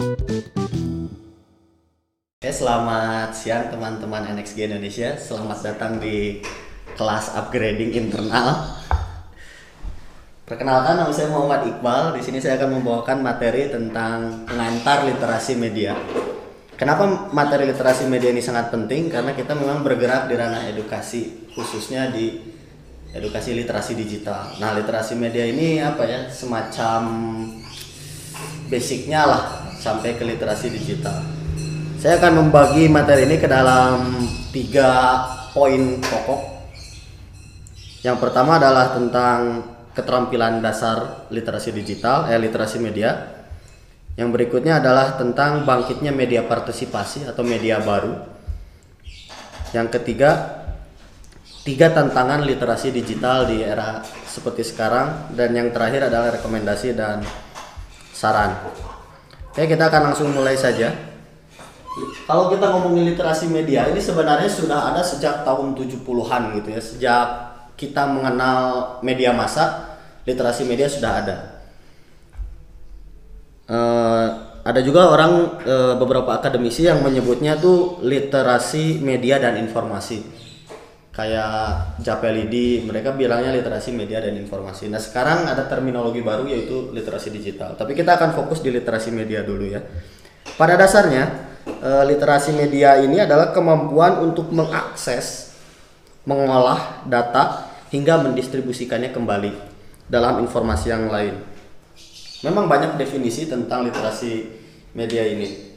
Oke, selamat siang teman-teman NXG Indonesia. Selamat datang di kelas upgrading internal. Perkenalkan nama saya Muhammad Iqbal. Di sini saya akan membawakan materi tentang pengantar literasi media. Kenapa materi literasi media ini sangat penting? Karena kita memang bergerak di ranah edukasi, khususnya di edukasi literasi digital. Nah, literasi media ini apa ya? Semacam basicnya lah sampai ke literasi digital. Saya akan membagi materi ini ke dalam tiga poin pokok. Yang pertama adalah tentang keterampilan dasar literasi digital, eh literasi media. Yang berikutnya adalah tentang bangkitnya media partisipasi atau media baru. Yang ketiga, tiga tantangan literasi digital di era seperti sekarang dan yang terakhir adalah rekomendasi dan saran. Oke, kita akan langsung mulai saja. Kalau kita ngomongin literasi media ini sebenarnya sudah ada sejak tahun 70-an gitu ya. Sejak kita mengenal media massa, literasi media sudah ada. Eh, ada juga orang eh, beberapa akademisi yang menyebutnya tuh literasi media dan informasi. Kayak Japelidi, mereka bilangnya literasi media dan informasi. Nah, sekarang ada terminologi baru yaitu literasi digital. Tapi kita akan fokus di literasi media dulu ya. Pada dasarnya, eh, literasi media ini adalah kemampuan untuk mengakses, mengolah data hingga mendistribusikannya kembali dalam informasi yang lain. Memang banyak definisi tentang literasi media ini.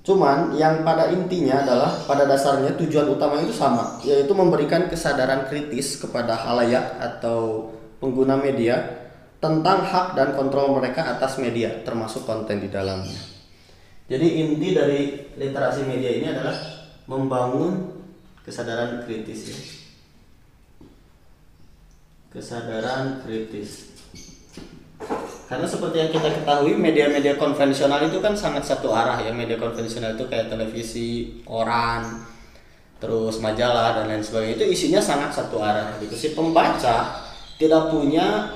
Cuman yang pada intinya adalah pada dasarnya tujuan utama itu sama, yaitu memberikan kesadaran kritis kepada halayak atau pengguna media tentang hak dan kontrol mereka atas media, termasuk konten di dalamnya. Jadi inti dari literasi media ini adalah membangun kesadaran kritis ya. Kesadaran kritis. Karena seperti yang kita ketahui media-media konvensional itu kan sangat satu arah ya. Media konvensional itu kayak televisi, koran, terus majalah dan lain sebagainya itu isinya sangat satu arah gitu. Si pembaca tidak punya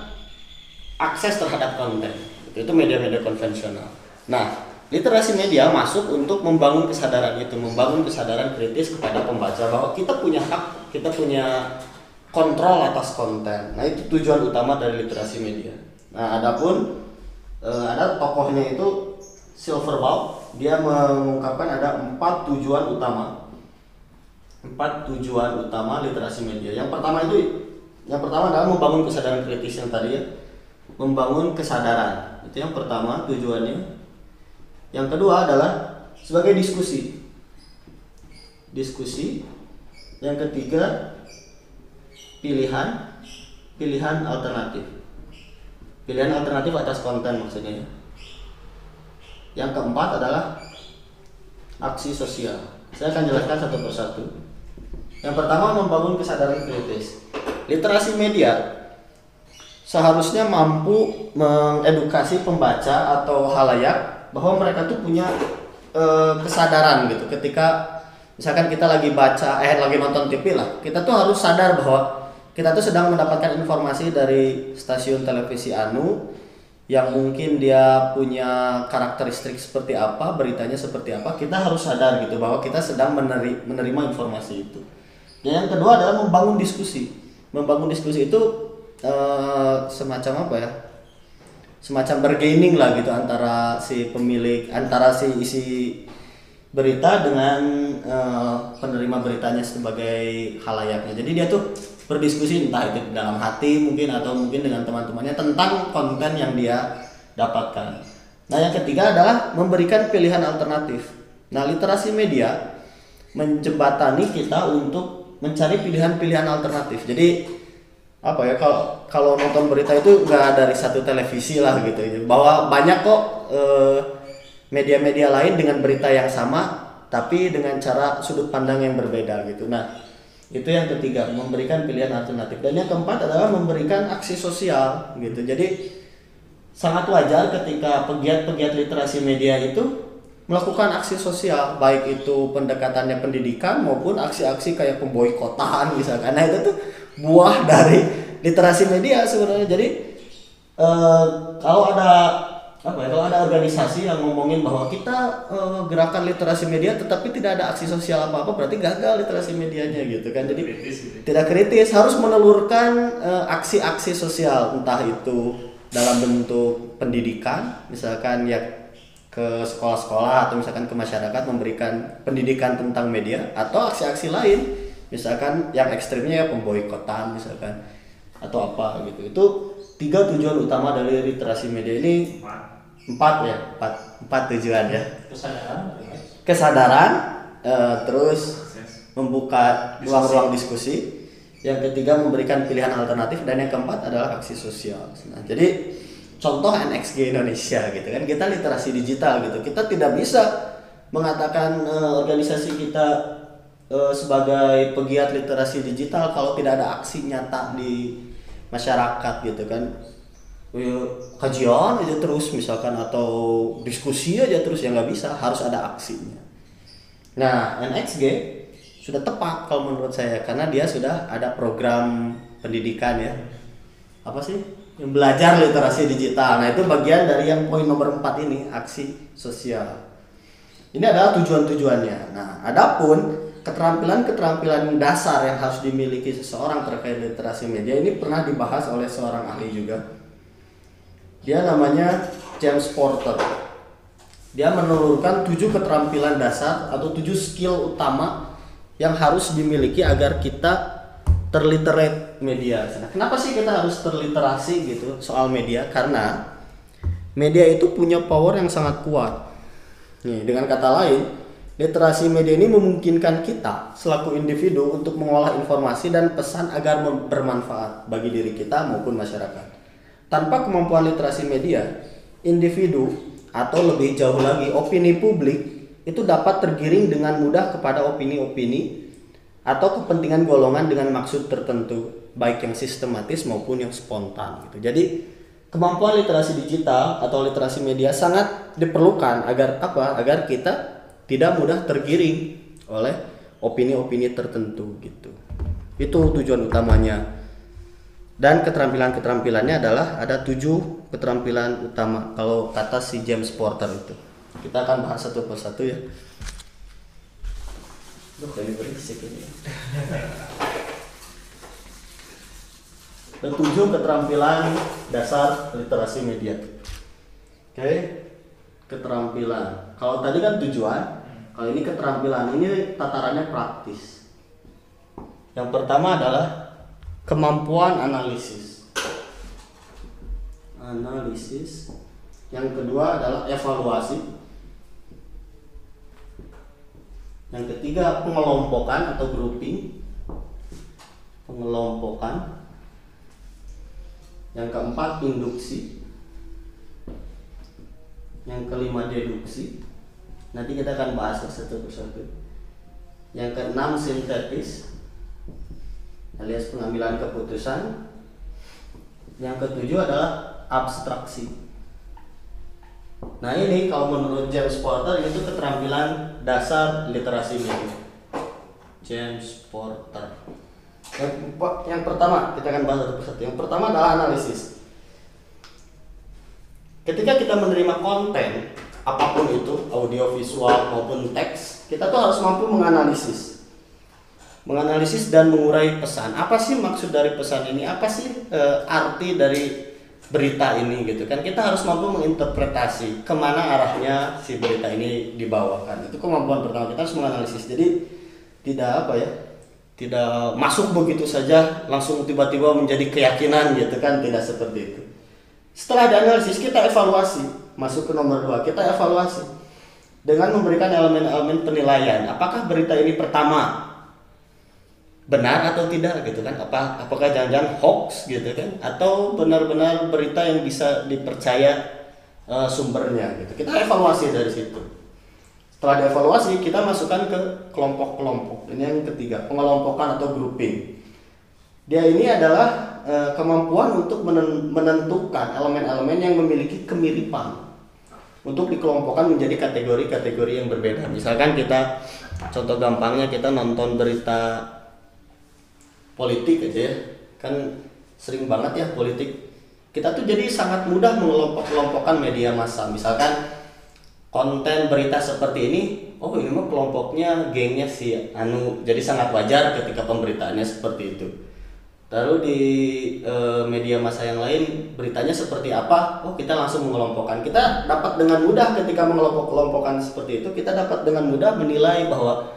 akses terhadap konten. Itu media-media konvensional. Nah, literasi media masuk untuk membangun kesadaran itu, membangun kesadaran kritis kepada pembaca bahwa kita punya hak, kita punya kontrol atas konten. Nah, itu tujuan utama dari literasi media. Nah, adapun eh, ada tokohnya itu Silverbaum, dia mengungkapkan ada empat tujuan utama. Empat tujuan utama literasi media. Yang pertama itu yang pertama adalah membangun kesadaran kritis yang tadi ya. Membangun kesadaran. Itu yang pertama tujuannya. Yang kedua adalah sebagai diskusi. Diskusi. Yang ketiga pilihan pilihan alternatif. Pilihan alternatif atas konten maksudnya. ya. Yang keempat adalah aksi sosial. Saya akan jelaskan satu persatu. Yang pertama membangun kesadaran kritis. Literasi media seharusnya mampu mengedukasi pembaca atau halayak bahwa mereka tuh punya eh, kesadaran gitu ketika misalkan kita lagi baca eh lagi nonton TV lah kita tuh harus sadar bahwa kita tuh sedang mendapatkan informasi dari stasiun televisi anu yang mungkin dia punya karakteristik seperti apa beritanya seperti apa kita harus sadar gitu bahwa kita sedang meneri- menerima informasi itu. Dan yang kedua adalah membangun diskusi. Membangun diskusi itu eh, semacam apa ya? Semacam bergaining lah gitu antara si pemilik antara si isi berita dengan eh, penerima beritanya sebagai halayaknya. Jadi dia tuh berdiskusi entah itu dalam hati mungkin atau mungkin dengan teman-temannya tentang konten yang dia dapatkan. Nah, yang ketiga adalah memberikan pilihan alternatif. Nah, literasi media menjembatani kita untuk mencari pilihan-pilihan alternatif. Jadi apa ya kalau kalau nonton berita itu nggak dari satu televisi lah gitu bahwa banyak kok eh, media-media lain dengan berita yang sama tapi dengan cara sudut pandang yang berbeda gitu nah itu yang ketiga memberikan pilihan alternatif. Dan yang keempat adalah memberikan aksi sosial gitu. Jadi sangat wajar ketika pegiat-pegiat literasi media itu melakukan aksi sosial baik itu pendekatannya pendidikan maupun aksi-aksi kayak pemboikotan misalkan. Nah itu tuh buah dari literasi media sebenarnya. Jadi eh, kalau ada apa ya kalau ada organisasi yang ngomongin bahwa kita eh, gerakan literasi media tetapi tidak ada aksi sosial apa apa berarti gagal literasi medianya gitu kan. Jadi Kritis gitu. tidak kritis harus menelurkan eh, aksi-aksi sosial entah itu dalam bentuk pendidikan misalkan ya ke sekolah-sekolah atau misalkan ke masyarakat memberikan pendidikan tentang media atau aksi-aksi lain misalkan yang ekstrimnya ya pemboikotan misalkan atau apa gitu. Itu tiga tujuan utama dari literasi media ini Empat. ya empat empat tujuan ya. Kesadaran. kesadaran eh, terus membuka ruang-ruang diskusi. Yang ketiga memberikan pilihan alternatif. Dan yang keempat adalah aksi sosial. Nah jadi contoh NXG Indonesia gitu kan. Kita literasi digital gitu. Kita tidak bisa mengatakan eh, organisasi kita eh, sebagai pegiat literasi digital kalau tidak ada aksi nyata di masyarakat gitu kan kajian aja terus misalkan atau diskusi aja terus ya nggak bisa harus ada aksinya Nah, NXG sudah tepat kalau menurut saya karena dia sudah ada program pendidikan ya. Apa sih? Yang belajar literasi digital. Nah, itu bagian dari yang poin nomor 4 ini, aksi sosial. Ini adalah tujuan-tujuannya. Nah, adapun keterampilan-keterampilan dasar yang harus dimiliki seseorang terkait literasi media ini pernah dibahas oleh seorang ahli juga. Dia namanya James Porter dia menelurkan tujuh keterampilan dasar atau tujuh skill utama yang harus dimiliki agar kita terliterate media. Nah, kenapa sih kita harus terliterasi gitu soal media? Karena media itu punya power yang sangat kuat. Nih, dengan kata lain, literasi media ini memungkinkan kita selaku individu untuk mengolah informasi dan pesan agar bermanfaat bagi diri kita maupun masyarakat. Tanpa kemampuan literasi media, individu atau lebih jauh lagi opini publik itu dapat tergiring dengan mudah kepada opini-opini atau kepentingan golongan dengan maksud tertentu, baik yang sistematis maupun yang spontan gitu. Jadi kemampuan literasi digital atau literasi media sangat diperlukan agar apa? Agar kita tidak mudah tergiring oleh opini-opini tertentu gitu. Itu tujuan utamanya. Dan keterampilan-keterampilannya adalah ada tujuh keterampilan utama kalau kata si James Porter itu. Kita akan bahas satu persatu ya. Duh, tujuh keterampilan dasar literasi media. Oke, keterampilan. Kalau tadi kan tujuan, kalau ini keterampilan. Ini tatarannya praktis. Yang pertama adalah kemampuan analisis. Analisis. Yang kedua adalah evaluasi. Yang ketiga pengelompokan atau grouping. Pengelompokan. Yang keempat induksi. Yang kelima deduksi. Nanti kita akan bahas satu persatu. Yang keenam sintetis alias pengambilan keputusan. Yang ketujuh adalah abstraksi. Nah ini kalau menurut James Porter itu keterampilan dasar literasi media. James Porter. Yang, pertama kita akan bahas satu persatu. Yang pertama adalah analisis. Ketika kita menerima konten apa pun itu, audio, visual maupun teks, kita tuh harus mampu menganalisis menganalisis dan mengurai pesan. Apa sih maksud dari pesan ini? Apa sih e, arti dari berita ini gitu kan? Kita harus mampu menginterpretasi ke mana arahnya si berita ini dibawakan. Itu kemampuan pertama kita harus menganalisis. Jadi tidak apa ya? Tidak masuk begitu saja langsung tiba-tiba menjadi keyakinan gitu kan? Tidak seperti itu. Setelah dianalisis kita evaluasi. Masuk ke nomor dua kita evaluasi dengan memberikan elemen-elemen penilaian. Apakah berita ini pertama benar atau tidak gitu kan? Apa apakah jangan-jangan hoax gitu kan? Atau benar-benar berita yang bisa dipercaya uh, sumbernya gitu? Kita evaluasi dari situ. Setelah dievaluasi kita masukkan ke kelompok-kelompok. Ini yang ketiga pengelompokan atau grouping. Dia ini adalah uh, kemampuan untuk menen menentukan elemen-elemen yang memiliki kemiripan untuk dikelompokkan menjadi kategori-kategori yang berbeda. Misalkan kita contoh gampangnya kita nonton berita politik aja ya. Kan sering banget ya politik. Kita tuh jadi sangat mudah mengelompok-kelompokkan media massa. Misalkan konten berita seperti ini oh ini mah kelompoknya gengnya si anu. Jadi sangat wajar ketika pemberitaannya seperti itu. Lalu di e, media massa yang lain beritanya seperti apa oh kita langsung mengelompokkan. Kita dapat dengan mudah ketika mengelompok-kelompokkan seperti itu kita dapat dengan mudah menilai bahwa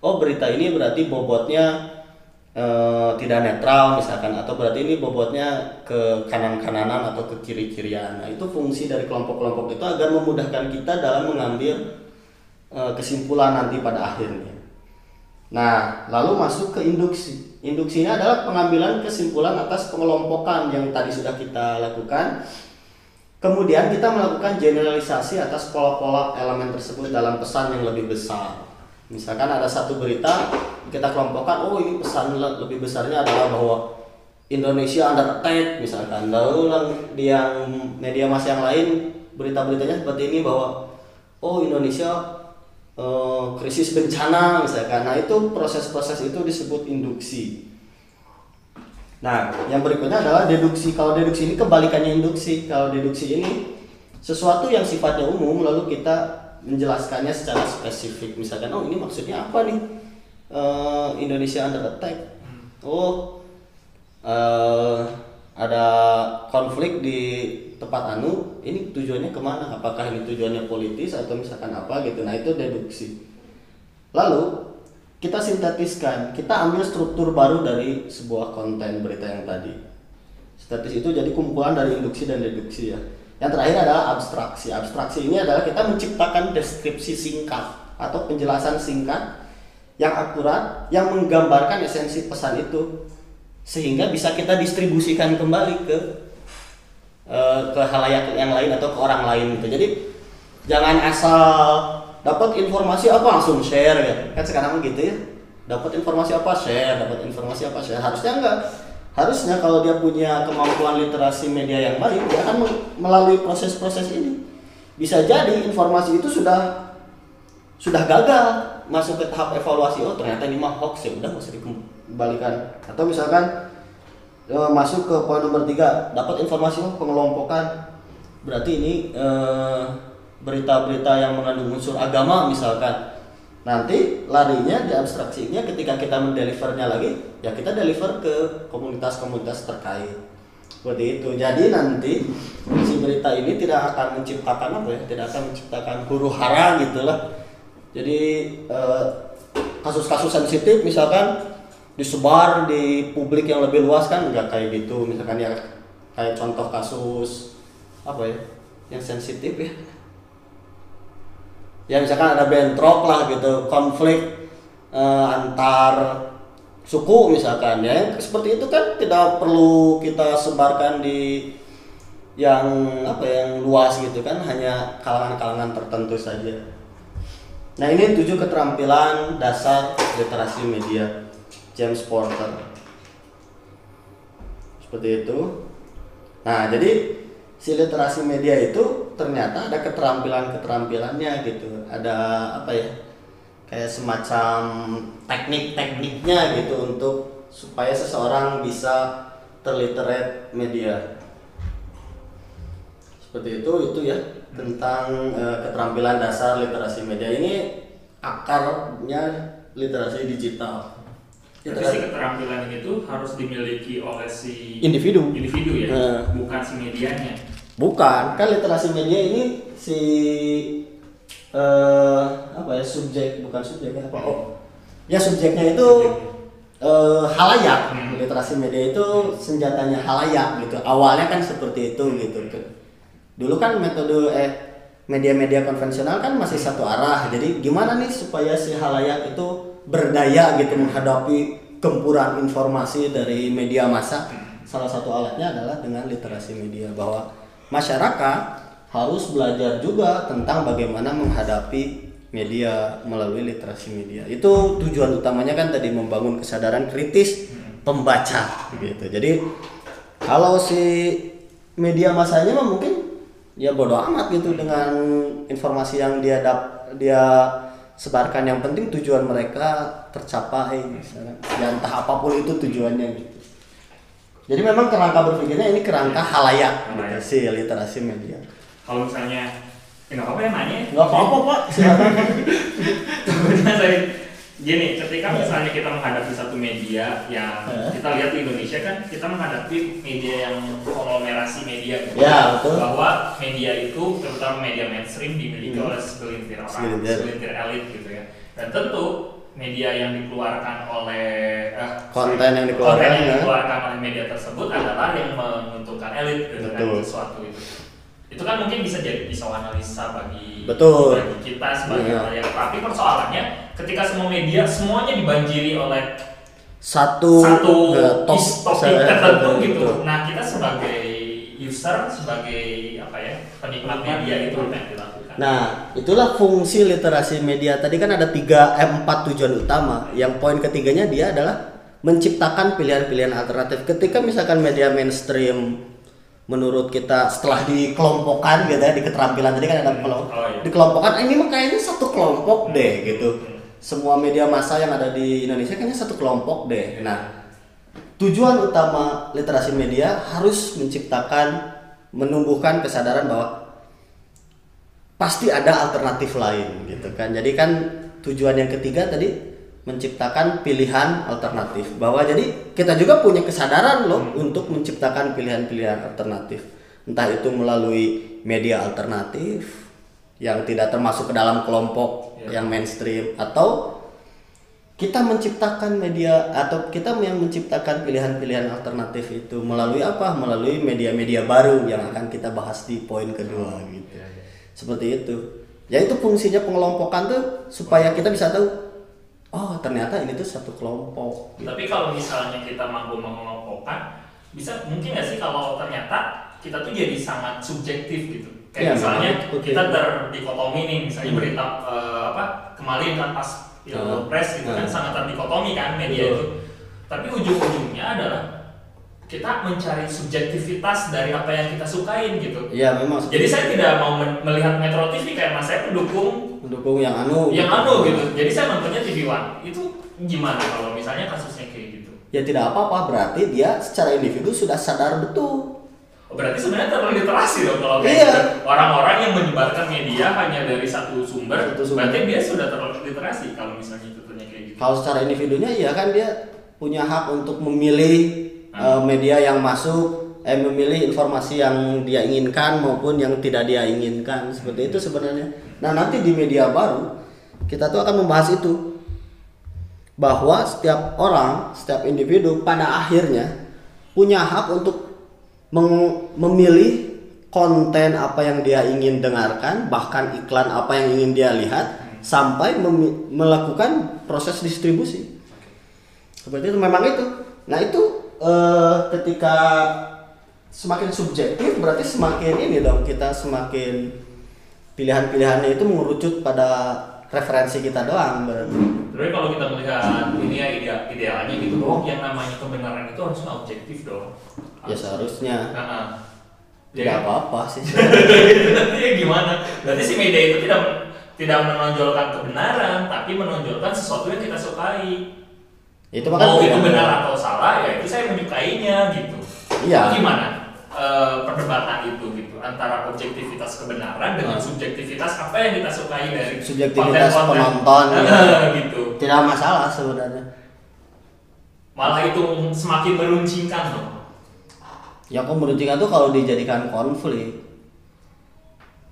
oh berita ini berarti bobotnya e, tidak netral misalkan atau berarti ini bobotnya ke kanan-kananan atau ke kiri-kirian. Nah, itu fungsi dari kelompok-kelompok itu agar memudahkan kita dalam mengambil e, kesimpulan nanti pada akhirnya. Nah, lalu masuk ke induksi. Induksinya adalah pengambilan kesimpulan atas pengelompokan yang tadi sudah kita lakukan. Kemudian kita melakukan generalisasi atas pola-pola elemen tersebut dalam pesan yang lebih besar. Misalkan ada satu berita kita kelompokkan, oh ini pesan lebih besarnya adalah bahwa Indonesia under attack misalkan. Lalu di yang media mas yang lain berita-beritanya seperti ini bahwa oh Indonesia uh, krisis bencana misalkan. Nah itu proses-proses itu disebut induksi. Nah yang berikutnya adalah deduksi. Kalau deduksi ini kebalikannya induksi. Kalau deduksi ini sesuatu yang sifatnya umum lalu kita menjelaskannya secara spesifik. Misalkan oh ini maksudnya apa nih? Uh, Indonesia under attack. Oh uh, ada konflik di tempat anu ini tujuannya ke mana? Apakah ini tujuannya politis atau misalkan apa gitu? Nah itu deduksi. Lalu kita sintetiskan kita ambil struktur baru dari sebuah konten berita yang tadi. Sintetis itu jadi kumpulan dari induksi dan deduksi ya yang terakhir adalah abstraksi. Abstraksi ini adalah kita menciptakan deskripsi singkat atau penjelasan singkat yang akurat yang menggambarkan esensi pesan itu sehingga bisa kita distribusikan kembali ke uh, ke halayak yang lain atau ke orang lain gitu. Jadi jangan asal dapat informasi apa langsung share ya. Kan sekarang gitu ya. Dapat informasi apa share, dapat informasi apa share. Harusnya enggak harusnya kalau dia punya kemampuan literasi media yang baik dia akan melalui proses-proses ini. Bisa jadi informasi itu sudah sudah gagal masuk ke tahap evaluasi oh ternyata ini mah hoax ya udah masih dikembalikan. Atau misalkan e, masuk ke poin nomor tiga dapat informasi oh pengelompokan. Berarti ini eh, berita-berita yang mengandung unsur agama misalkan. Nanti larinya di abstraksinya ketika kita mendelivernya lagi ya kita deliver ke komunitas-komunitas terkait. Seperti itu. Jadi nanti si berita ini tidak akan menciptakan apa ya tidak akan menciptakan huru hara gitulah jadi eh, kasus-kasus sensitif misalkan disebar di publik yang lebih luas kan nggak kayak gitu. Misalkan ya kayak contoh kasus apa ya yang sensitif ya. Ya misalkan ada bentrok lah gitu konflik uh, antar suku misalkan ya. Seperti itu kan tidak perlu kita sebarkan di yang apa ya, yang luas gitu kan. Hanya kalangan-kalangan tertentu saja. Nah ini tujuh keterampilan dasar literasi media. James Porter. Seperti itu. Nah jadi si literasi media itu ternyata ada keterampilan-keterampilannya gitu. Ada apa ya? Kayak semacam teknik-tekniknya gitu untuk supaya seseorang bisa terliterate media. Seperti itu itu ya tentang e, keterampilan dasar literasi media ini akarnya literasi digital. Literasi keterampilan itu harus dimiliki oleh si individu, individu ya, uh, bukan si medianya Bukan, kan literasi media ini si uh, apa ya subjek bukan subjek ya apa oh. Ya subjeknya itu uh, halayak. Hmm. literasi media itu senjatanya halayak gitu. Awalnya kan seperti itu gitu. Dulu kan metode eh media-media konvensional kan masih satu arah. Jadi gimana nih supaya si halayak itu berdaya gitu menghadapi gempuran informasi dari media massa? Salah satu alatnya adalah dengan literasi media bahwa masyarakat harus belajar juga tentang bagaimana menghadapi media melalui literasi media. Itu tujuan utamanya kan tadi membangun kesadaran kritis pembaca gitu. Jadi kalau si media masanya mah mungkin ya bodoh amat gitu dengan informasi yang dia dap, dia sebarkan yang penting tujuan mereka tercapai misalnya. Ya entah apa pun itu tujuannya gitu. Jadi memang kerangka berpikirnya ini kerangka halayak, gitu, Halayak. si literasi media. Kalau misalnya, ya nggak apa-apa ya nanya. ya. Nggak apa-apa pak, silakan. Takutnya saya gini, ketika misalnya kita menghadapi satu media yang Eh. kita lihat di Indonesia kan kita menghadapi media yang konglomerasi media gitu. Ya, betul. Bahwa media itu terutama media mainstream dimiliki Hmm. oleh segelintir orang, Segelintir. segelintir elit gitu ya. Dan tentu media yang dikeluarkan oleh eh, Konten yang dikeluarkan, konten yang ya. dikeluarkan oleh media tersebut adalah yang menguntungkan elit gitu kan Betul. sesuatu itu. Itu kan mungkin bisa jadi pisau analisa bagi Betul. bagi kita sebagai Iya. rakyat. Tapi persoalannya ketika semua media semuanya dibanjiri oleh Satu, satu eh, top topik tertentu betul. gitu. Nah kita sebagai user, sebagai apa ya penikmat media itu apa yang dilakukan? Nah, itulah fungsi literasi media. Tadi kan ada tiga, eh, empat tujuan utama. Yang poin ketiganya dia adalah menciptakan pilihan-pilihan alternatif. Ketika misalkan media mainstream menurut kita setelah dikelompokkan gitu ya di keterampilan tadi kan ada kelompok. Oh, iya. dikelompokkan "Ah, ini mah kayaknya satu kelompok deh gitu. Hmm. semua media massa yang ada di Indonesia kayaknya satu kelompok deh. Nah tujuan utama literasi media harus menciptakan menumbuhkan kesadaran bahwa pasti ada alternatif lain gitu kan. Jadi kan tujuan yang ketiga tadi menciptakan pilihan alternatif bahwa jadi kita juga punya kesadaran loh untuk menciptakan pilihan-pilihan alternatif entah itu melalui media alternatif yang tidak termasuk ke dalam kelompok Ya. yang mainstream atau kita menciptakan media atau kita yang menciptakan pilihan-pilihan alternatif itu melalui apa? Melalui media-media baru yang akan kita bahas di poin kedua gitu. Seperti itu. Ya itu fungsinya pengelompokan tuh supaya kita bisa tahu oh ternyata ini tuh satu kelompok. gitu. Tapi kalau misalnya kita mampu mengelompokkan, bisa mungkin nggak sih kalau ternyata kita tuh jadi sangat subjektif gitu. Kayak Iya, misalnya oke. kita terdikotomi nih, misalnya Hmm. berita eh, apa kemarin kan pas Ah. pilpres gitu kan Ah. sangat terdikotomi kan media Betul. itu. Tapi ujung-ujungnya adalah kita mencari subjektivitas dari apa yang kita sukain gitu. Iya memang. Jadi saya tidak mau melihat Metro TV kayak mas saya pendukung mendukung yang anu. yang anu gitu. Jadi saya nontonnya TV One. Itu gimana kalau misalnya kasusnya kayak gitu? Ya tidak apa-apa berarti dia secara individu sudah sadar betul. Oh, berarti sebenarnya terliterasi dong kalau kayak Iya. gitu. Orang-orang yang menyebarkan media hanya dari satu sumber, Satu sumber. berarti dia sudah terliterasi kalau misalnya contohnya kayak gitu. Kalau secara individunya ya kan dia punya hak untuk memilih eh, media yang masuk, eh memilih informasi yang dia inginkan maupun yang tidak dia inginkan. Seperti itu sebenarnya. Nah, nanti di media baru kita tuh akan membahas itu. Bahwa setiap orang, setiap individu pada akhirnya punya hak untuk memilih konten apa yang dia ingin dengarkan, bahkan iklan apa yang ingin dia lihat sampai melakukan proses distribusi. Seperti itu memang itu. Nah, itu eh, ketika semakin subjektif berarti semakin ini dong kita semakin pilihan-pilihannya itu mengerucut pada referensi kita doang berarti. Tapi kalau kita melihat ini ya ideal, idealnya gitu dong, yang namanya kebenaran itu harusnya objektif dong. Ya seharusnya Nah, tidak ya, apa-apa sih. ya gimana? Berarti si media itu tidak tidak menonjolkan kebenaran, tapi menonjolkan sesuatu yang kita sukai. itu makanya Mau itu benar atau salah, ya itu saya menyukainya gitu. Iya. Itu Gimana eh, perdebatan itu gitu antara objektivitas kebenaran dengan Ah. subjektivitas apa yang kita sukai dari Subjektivitas konten-konten. penonton, ya. gitu. Tidak masalah sebenarnya. Malah itu semakin meruncingkan loh. Ya kok meruncingkan tuh kalau dijadikan konflik.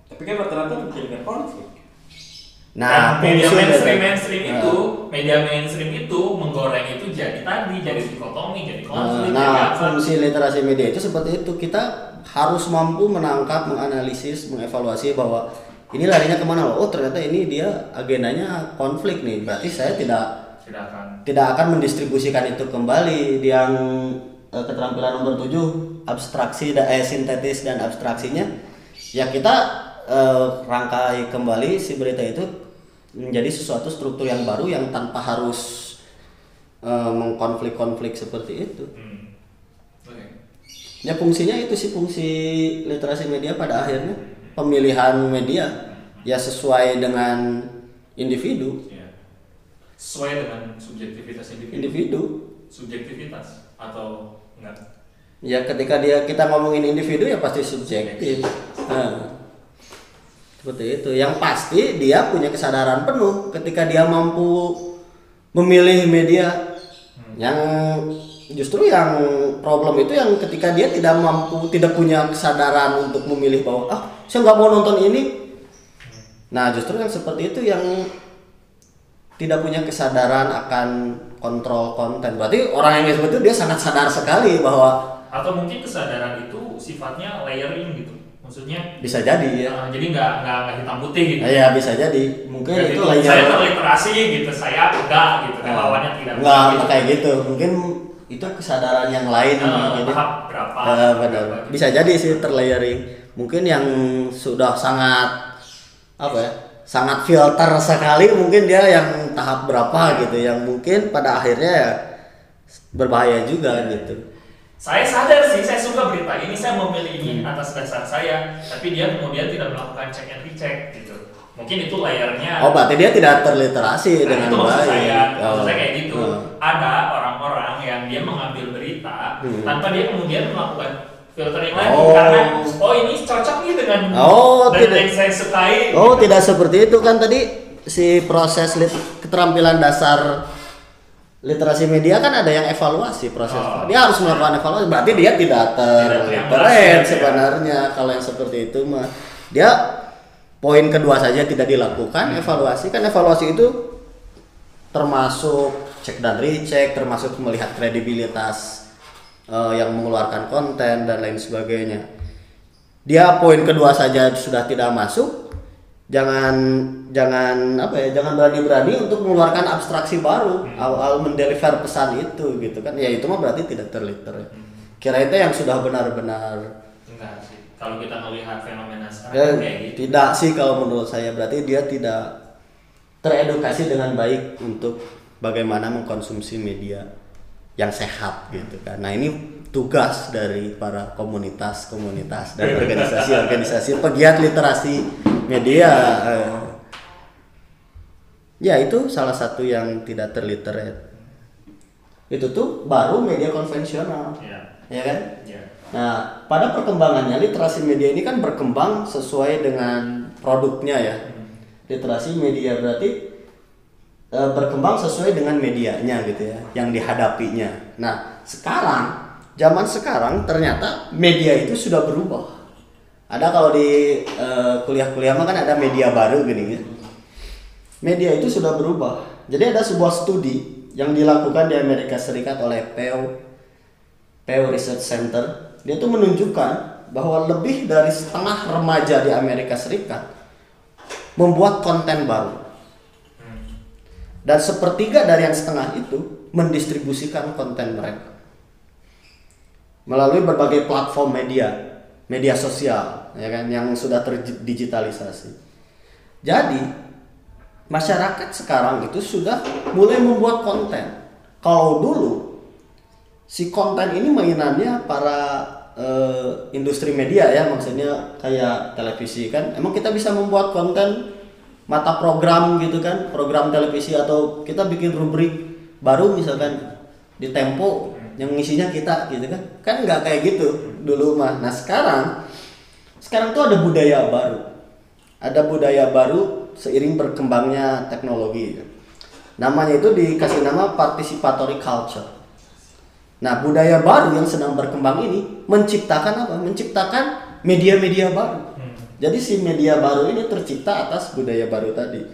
Tapi kan rata-rata menjadikan konflik. Nah, Dan media mainstream mainstream Nah. itu, media mainstream itu menggoreng itu jadi tadi jadi dikotomi, jadi konflik, jadi Nah, apa. fungsi literasi media itu seperti itu. Kita harus mampu menangkap, menganalisis, mengevaluasi bahwa ini larinya ke mana loh. Oh ternyata ini dia agendanya konflik nih. Berarti saya tidak tidak akan tidak akan mendistribusikan itu kembali. Di Yang eh, keterampilan nomor 7 abstraksi da- eh, sintetis dan abstraksinya ya kita eh, rangkai kembali si berita itu menjadi sesuatu struktur yang baru yang tanpa harus eh, mengkonflik-konflik seperti itu. Hmm. Oke. Ya fungsinya itu sih fungsi literasi media pada akhirnya pemilihan media ya sesuai dengan individu Iya. Sesuai dengan subjektivitas individu. individu Subjektivitas atau enggak? Ya ketika dia kita ngomongin individu ya pasti subjektif. Nah, seperti itu. Yang pasti dia punya kesadaran penuh ketika dia mampu memilih media. Yang justru yang problem itu yang ketika dia tidak mampu, tidak punya kesadaran untuk memilih bahwa ah saya nggak mau nonton ini. Nah justru yang seperti itu yang tidak punya kesadaran akan kontrol konten. Berarti orang yang seperti itu dia sangat sadar sekali bahwa atau mungkin kesadaran itu sifatnya layering gitu maksudnya bisa jadi ya. uh, jadi nggak nggak nggak hitam putih gitu Nah, ya bisa jadi. Mungkin Jadi itu saya layer terliterasi gitu saya enggak gitu Nah, lawannya tidak Enggak, gitu. kayak gitu. Mungkin itu kesadaran yang lain mungkin. ya. tahap berapa Eh, benar. berapa gitu. Bisa jadi sih terlayering. Mungkin yang sudah sangat apa ya? Sangat filter sekali mungkin dia yang tahap berapa gitu yang mungkin pada akhirnya ya berbahaya juga gitu. Saya sadar sih saya suka berita ini saya memilih ini Hmm. atas dasar saya tapi dia kemudian tidak melakukan check and recheck gitu mungkin itu layernya Oh, berarti dia tidak terliterasi Nah, dengan itu maksud baik. saya, maksud Oh. saya kayak gitu. Hmm. Ada orang-orang yang dia mengambil berita Hmm. tanpa dia kemudian melakukan filtering lagi Oh. karena oh ini cocok nih dengan Oh, dengan tidak. yang saya sukai. Oh, gitu. tidak seperti itu kan tadi si proses lit- keterampilan dasar literasi media kan ada yang evaluasi proses. Oh. Dia harus melakukan evaluasi. Berarti dia tidak terliterate terliterasi, sebenarnya kalau yang seperti itu mah. Dia poin kedua saja tidak dilakukan evaluasi kan evaluasi itu termasuk cek dan recheck, termasuk melihat kredibilitas eh, yang mengeluarkan konten dan lain sebagainya dia poin kedua saja sudah tidak masuk jangan jangan apa ya jangan berani-berani untuk mengeluarkan abstraksi baru. Awal mendeliver pesan itu gitu kan. Ya itu mah berarti tidak terliter kira itu yang sudah benar-benar Enggak sih. Kalau kita melihat fenomena ya, sekarang kayak gitu. tidak sih kalau menurut saya. Berarti dia tidak teredukasi dengan baik untuk bagaimana mengkonsumsi media yang sehat gitu kan. Nah ini tugas dari para komunitas-komunitas dan organisasi-organisasi pegiat literasi media ya itu salah satu yang tidak terliterate itu tuh baru media konvensional Ya. ya kan Ya. Nah, pada perkembangannya literasi media ini kan berkembang sesuai dengan produknya ya. Literasi media berarti e, berkembang sesuai dengan medianya gitu ya, yang dihadapinya. Nah, sekarang zaman sekarang ternyata media itu sudah berubah. Ada kalau di e, kuliah-kuliah mah kan ada media baru gini ya. Media itu sudah berubah. Jadi ada sebuah studi yang dilakukan di Amerika Serikat oleh Pew Pew Research Center dia tuh menunjukkan bahwa lebih dari setengah remaja di Amerika Serikat membuat konten baru dan sepertiga dari yang setengah itu mendistribusikan konten mereka melalui berbagai platform media media sosial ya kan yang sudah terdigitalisasi. Jadi masyarakat sekarang itu sudah mulai membuat konten. Kalau dulu si konten ini mainannya para eh, industri media ya maksudnya kayak televisi kan. Emang kita bisa membuat konten mata program gitu kan program televisi atau kita bikin rubrik baru misalkan di Tempo yang isinya kita gitu kan. Kan nggak kayak gitu dulu mah. Nah sekarang sekarang tuh ada budaya baru ada budaya baru seiring berkembangnya teknologi namanya itu dikasih nama participatory culture Nah, budaya baru yang sedang berkembang ini menciptakan apa? Menciptakan media-media baru. Jadi si media baru ini tercipta atas budaya baru tadi.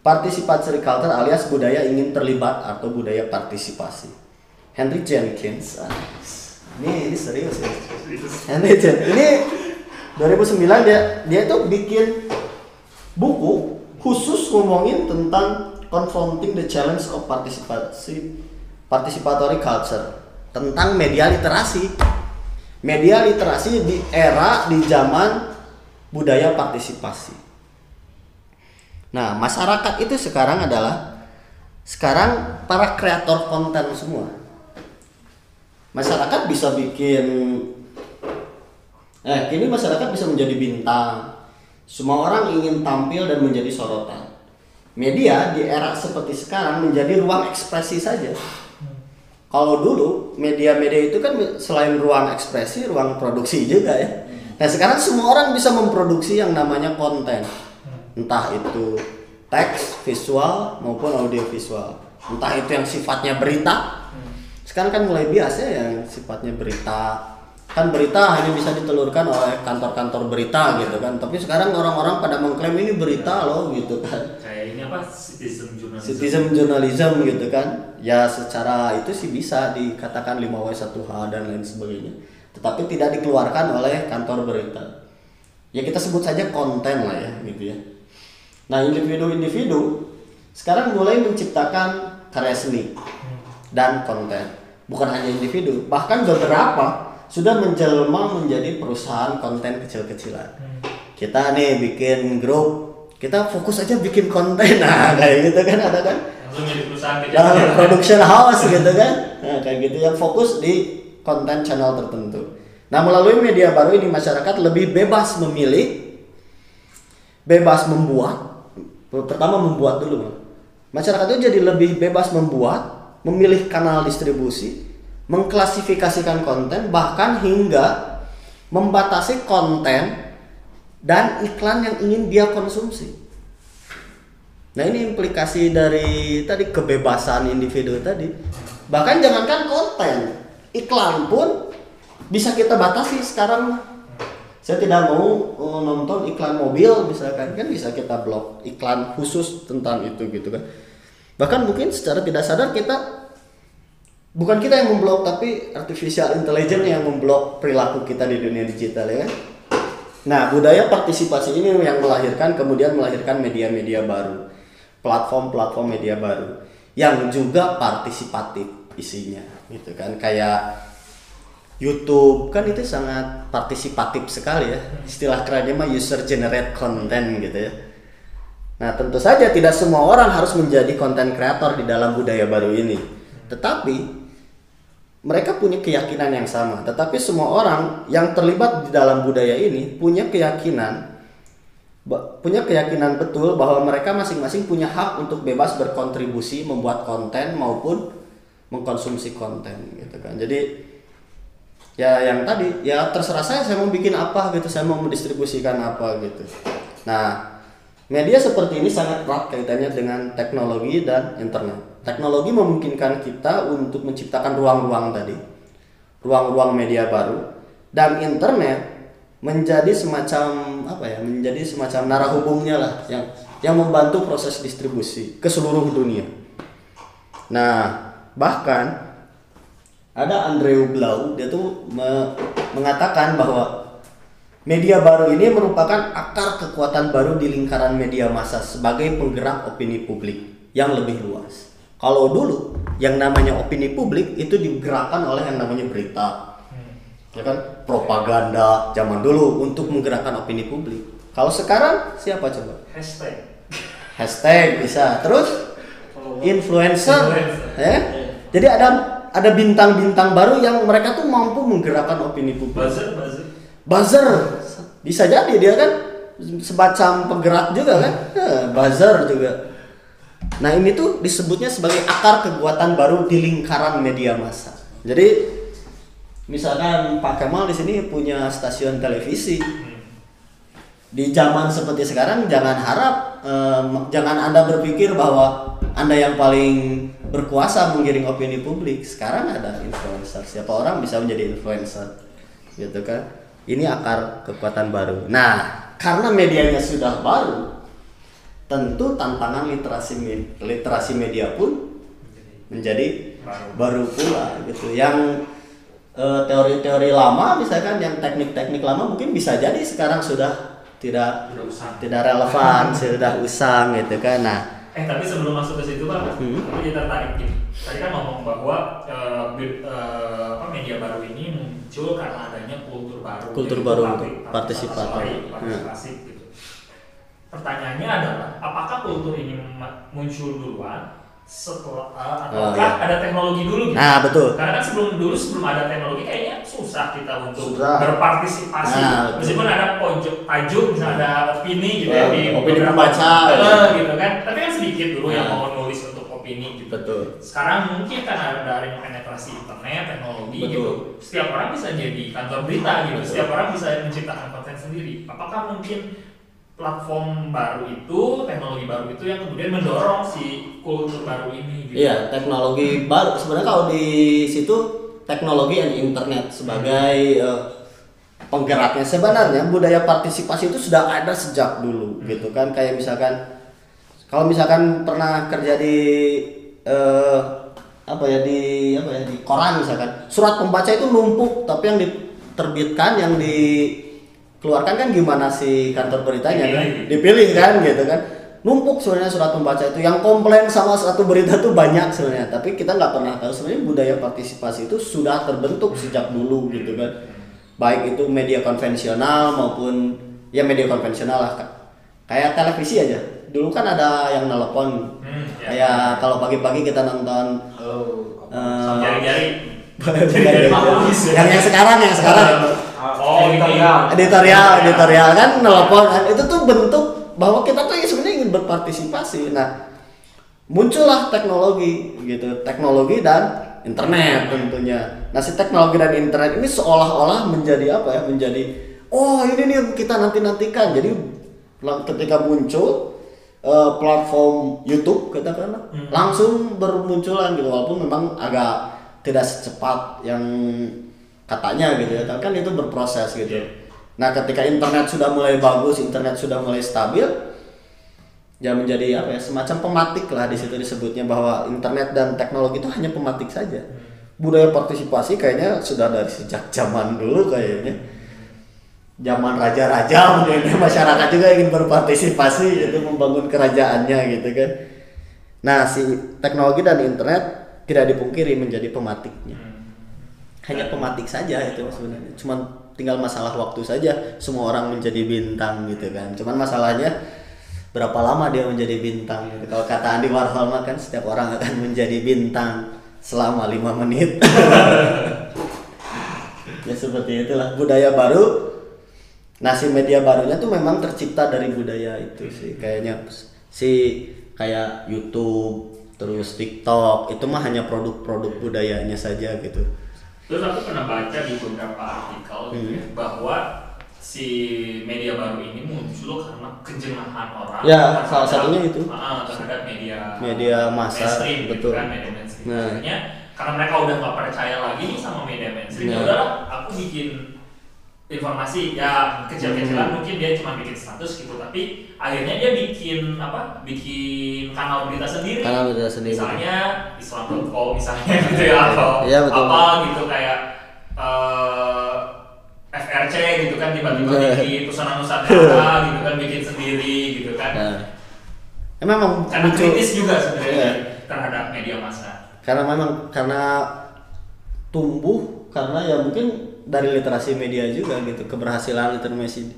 Participatory culture alias budaya ingin terlibat atau budaya partisipasi. Henry Jenkins. ah, Ini ini serius ya. Henry Jenkins. Ini 2009 dia dia tuh bikin buku khusus ngomongin tentang confronting the challenge of participasi participatory culture tentang media literasi. Media literasi di era di zaman budaya partisipasi. Nah, masyarakat itu sekarang adalah sekarang para kreator konten semua. Masyarakat bisa bikin eh kini masyarakat bisa menjadi bintang. Semua orang ingin tampil dan menjadi sorotan. Media di era seperti sekarang menjadi ruang ekspresi saja Kalau dulu media-media itu kan selain ruang ekspresi, ruang produksi juga ya. Nah sekarang semua orang bisa memproduksi yang namanya konten, entah itu teks, visual maupun audio visual. Entah itu yang sifatnya berita. Sekarang kan mulai biasa yang sifatnya berita. Kan berita hanya bisa ditelurkan oleh kantor-kantor berita gitu kan. Tapi sekarang orang-orang pada mengklaim ini berita loh gitu kan. Kayak ini apa? Citizen journalism. citizen journalism gitu kan. Ya secara itu sih bisa dikatakan 5W1H dan lain sebagainya. Tetapi tidak dikeluarkan oleh kantor berita. Ya kita sebut saja konten lah ya gitu ya. Nah individu-individu sekarang mulai menciptakan karya seni dan konten. Bukan hanya individu bahkan beberapa sudah menjelma menjadi perusahaan konten kecil-kecilan. Kita nih bikin grup kita fokus aja bikin konten. Nah kayak gitu kan ada kan? Langsung jadi perusahaan kecil. nah, production house gitu kan? Nah, kayak gitu yang fokus di konten channel tertentu. Nah melalui media baru ini masyarakat lebih bebas memilih bebas membuat. Pertama membuat dulu masyarakat itu jadi lebih bebas membuat memilih kanal distribusi mengklasifikasikan konten bahkan hingga membatasi konten dan iklan yang ingin dia konsumsi Nah ini implikasi dari tadi kebebasan individu tadi. Bahkan jangankan konten, iklan pun bisa kita batasi sekarang. Saya tidak mau uh, nonton iklan mobil misalkan kan bisa kita blok iklan khusus tentang itu gitu kan. Bahkan mungkin secara tidak sadar kita bukan kita yang memblok tapi artificial intelligence yang memblok perilaku kita di dunia digital ya kan. Nah, budaya partisipasi ini yang melahirkan kemudian melahirkan media-media baru, platform-platform media baru yang juga partisipatif isinya, gitu kan. Kayak YouTube kan itu sangat partisipatif sekali ya. Istilah kerennya mah user generate content gitu ya. Nah, tentu saja tidak semua orang harus menjadi konten kreator di dalam budaya baru ini. Tetapi mereka punya keyakinan yang sama, tetapi semua orang yang terlibat di dalam budaya ini punya keyakinan punya keyakinan betul bahwa mereka masing-masing punya hak untuk bebas berkontribusi membuat konten maupun mengkonsumsi konten gitu kan. Jadi ya yang tadi ya terserah saya saya mau bikin apa gitu, saya mau mendistribusikan apa gitu. Nah, media seperti ini sangat erat kaitannya dengan teknologi dan internet. Teknologi memungkinkan kita untuk menciptakan ruang-ruang tadi, ruang-ruang media baru, dan internet menjadi semacam apa ya, menjadi semacam narah hubungnya lah yang yang membantu proses distribusi ke seluruh dunia. Nah, bahkan ada Andrew Blau dia tuh me- mengatakan bahwa media baru ini merupakan akar kekuatan baru di lingkaran media massa sebagai penggerak opini publik yang lebih luas. Kalau dulu yang namanya opini publik itu digerakkan oleh yang namanya berita, ya kan propaganda zaman dulu untuk menggerakkan opini publik. Kalau sekarang siapa coba? Hashtag. Hashtag bisa, terus influencer, Influencer. ya. Jadi ada ada bintang-bintang baru yang mereka tuh mampu menggerakkan opini publik. Buzzer, buzzer. Buzzer bisa jadi dia kan semacam penggerak juga kan, Eh, buzzer juga. Nah ini tuh disebutnya sebagai akar kekuatan baru di lingkaran media massa. Jadi misalkan Pak Kemal di sini punya stasiun televisi. Di zaman seperti sekarang jangan harap em, jangan Anda berpikir bahwa Anda yang paling berkuasa menggiring opini publik. Sekarang ada influencer. Siapa orang bisa menjadi influencer. Gitu kan. Ini akar kekuatan baru. Nah, karena medianya sudah baru, tentu tantangan literasi literasi media pun menjadi baru pula gitu yang eh, teori-teori lama misalkan yang teknik-teknik lama mungkin bisa jadi sekarang sudah tidak Tidak relevan sudah usang gitu kan nah Eh tapi sebelum masuk ke situ pak, Hmm. aku jadi tertarik gini. Tadi kan ngomong bahwa eh, apa media baru ini muncul karena adanya kultur baru. Kultur baru parti- untuk partisipatif. partisipasi, gitu. Pertanyaannya adalah, apakah kultur ini muncul duluan setelah eh, Oh, ataukah iya. ada teknologi dulu gitu? nah betul Karena kan sebelum dulu sebelum ada teknologi kayaknya susah kita untuk Susah. berpartisipasi. Nah, betul. Meskipun ada pojok tajuk, misalnya ada opini gitu ya Oh, di opini pembaca, ya. gitu kan. Tapi kan sedikit dulu yang Nah. mau nulis untuk opini gitu. Betul. Sekarang mungkin karena ada penetrasi internet, teknologi Betul. gitu, setiap orang bisa jadi kantor berita gitu, setiap orang bisa menciptakan konten sendiri. Apakah mungkin platform baru itu, teknologi baru itu yang kemudian mendorong si kultur baru ini gitu? Iya, teknologi baru. Sebenarnya kalau di situ teknologi dan internet sebagai eh, penggeraknya. Sebenarnya budaya partisipasi itu sudah ada sejak dulu, gitu kan. Kayak misalkan kalau misalkan pernah kerja di eh, apa ya di apa ya di koran misalkan, surat pembaca itu numpuk, tapi yang diterbitkan yang dikeluarkan kan gimana si kantor beritanya kan? Dipilih. Kan gitu kan numpuk sebenarnya surat pembaca itu yang komplain sama satu berita tuh banyak sebenarnya tapi kita nggak pernah tahu sebenarnya budaya partisipasi itu sudah terbentuk sejak dulu gitu kan baik itu media konvensional maupun ya media konvensional lah Kak. kayak televisi aja dulu kan ada yang telepon Hmm, ya. kayak kalau pagi-pagi kita nonton Oh, Jari-jari. yang yang sekarang yang sekarang Oh, ini. editorial. editorial kan nelpon kan. Itu tuh bentuk bahwa kita tuh ya sebenarnya ingin berpartisipasi. Nah muncullah teknologi gitu. Teknologi dan internet tentunya. Nah si teknologi dan internet ini seolah-olah menjadi apa ya? Menjadi oh ini nih kita nanti nantikan jadi ketika muncul eh, platform YouTube katakanlah Hmm. langsung bermunculan gitu. Walaupun memang agak tidak secepat yang katanya gitu ya. Tapi kan itu berproses gitu. Nah ketika internet sudah mulai bagus internet sudah mulai stabil ya menjadi apa ya semacam pematik lah di situ disebutnya bahwa internet dan teknologi itu hanya pematik saja. Budaya partisipasi kayaknya sudah dari sejak zaman dulu kayaknya. Zaman raja-raja mungkin masyarakat juga ingin berpartisipasi itu membangun kerajaannya gitu kan. Nah si teknologi dan internet tidak dipungkiri menjadi pematiknya hanya pematik saja itu sebenarnya. Cuman tinggal masalah waktu saja. Semua orang menjadi bintang gitu kan. Cuman masalahnya berapa lama dia menjadi bintang gitu. kalau kata Andy Warhol kan setiap orang akan menjadi bintang selama lima menit. Ya seperti itulah. Budaya baru nah si media barunya tuh memang tercipta dari budaya itu sih. Kayaknya si kayak YouTube terus TikTok itu mah hanya produk-produk budayanya saja gitu Terus aku pernah baca di beberapa artikel gitu Hmm. ya, bahwa si media baru ini muncul karena kejenuhan orang Ya, salah satunya itu. Ah, terhadap media Media massa, mainstream, gitu betul. kan, media mainstream. Nah. Akhirnya karena mereka udah nggak percaya lagi nih sama media mainstream, ya Nah. udahlah aku bikin informasi ya kecil-kecilan Hmm. mungkin dia cuma bikin status gitu tapi akhirnya dia bikin apa bikin kanal berita sendiri Kanal berita sendiri. misalnya islam.com misalnya gitu ya atau Iya, betul. apa gitu kayak eh, FRC gitu kan tiba-tiba Iya. bikin pesanan nusantara gitu kan bikin sendiri gitu kan Nah, ya memang karena muncul kritis juga sebenarnya Iya. terhadap media massa karena memang karena tumbuh karena ya mungkin dari literasi media juga gitu keberhasilan literasi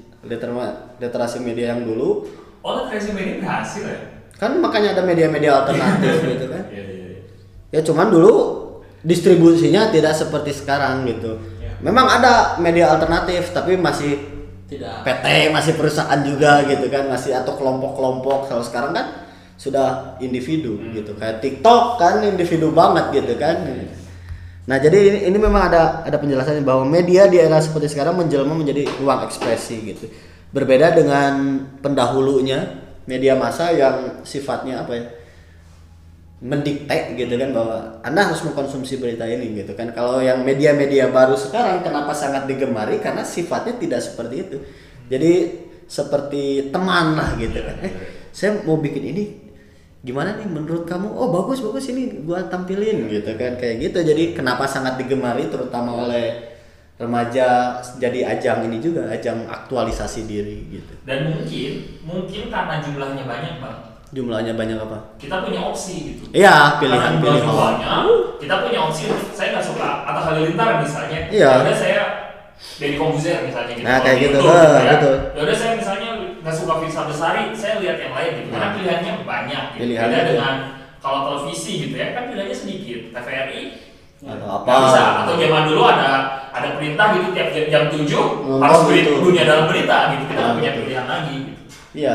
literasi media yang dulu. Oh literasi media berhasil ya? Kan makanya ada media-media alternatif gitu kan. Iya iya iya. ya cuman dulu distribusinya tidak seperti sekarang gitu. Memang ada media alternatif tapi masih Tidak. PT masih perusahaan juga gitu kan masih atau kelompok-kelompok. Kalau sekarang kan sudah individu gitu. Kayak TikTok kan individu banget gitu kan nah jadi ini, ini memang ada ada penjelasannya bahwa media di era seperti sekarang menjelma menjadi ruang ekspresi gitu. Berbeda dengan pendahulunya media massa yang sifatnya apa ya mendikte gitu kan bahwa anda harus mengkonsumsi berita ini gitu kan. Kalau yang media-media baru sekarang kenapa sangat digemari? Karena sifatnya tidak seperti itu. Jadi seperti teman lah gitu kan. Eh saya mau bikin ini gimana nih menurut kamu? Oh bagus bagus ini gua tampilin gitu kan kayak gitu. Jadi kenapa sangat digemari terutama oleh remaja jadi ajang ini juga ajang aktualisasi diri gitu. Dan mungkin mungkin karena jumlahnya banyak bang. Jumlahnya banyak apa? Kita punya opsi gitu. Iya pilihan pilihan. jumlahnya, kita punya opsi. Saya nggak suka atau halilintar misalnya. Iya. Saya dari komputer misalnya gitu. Nah, kayak gitu, ya. betul. Yaudah saya misalnya nggak suka Firsa Besari saya lihat yang lain gitu karena Nah. pilihannya banyak gitu. Pilihannya beda dengan kalau televisi gitu ya kan pilihannya sedikit TVRI atau apa bisa atau zaman dulu ada ada perintah gitu tiap jam, jam 7 Ngomong harus gitu. dunia dalam berita gitu kita Nah, punya pilihan lagi gitu. Iya.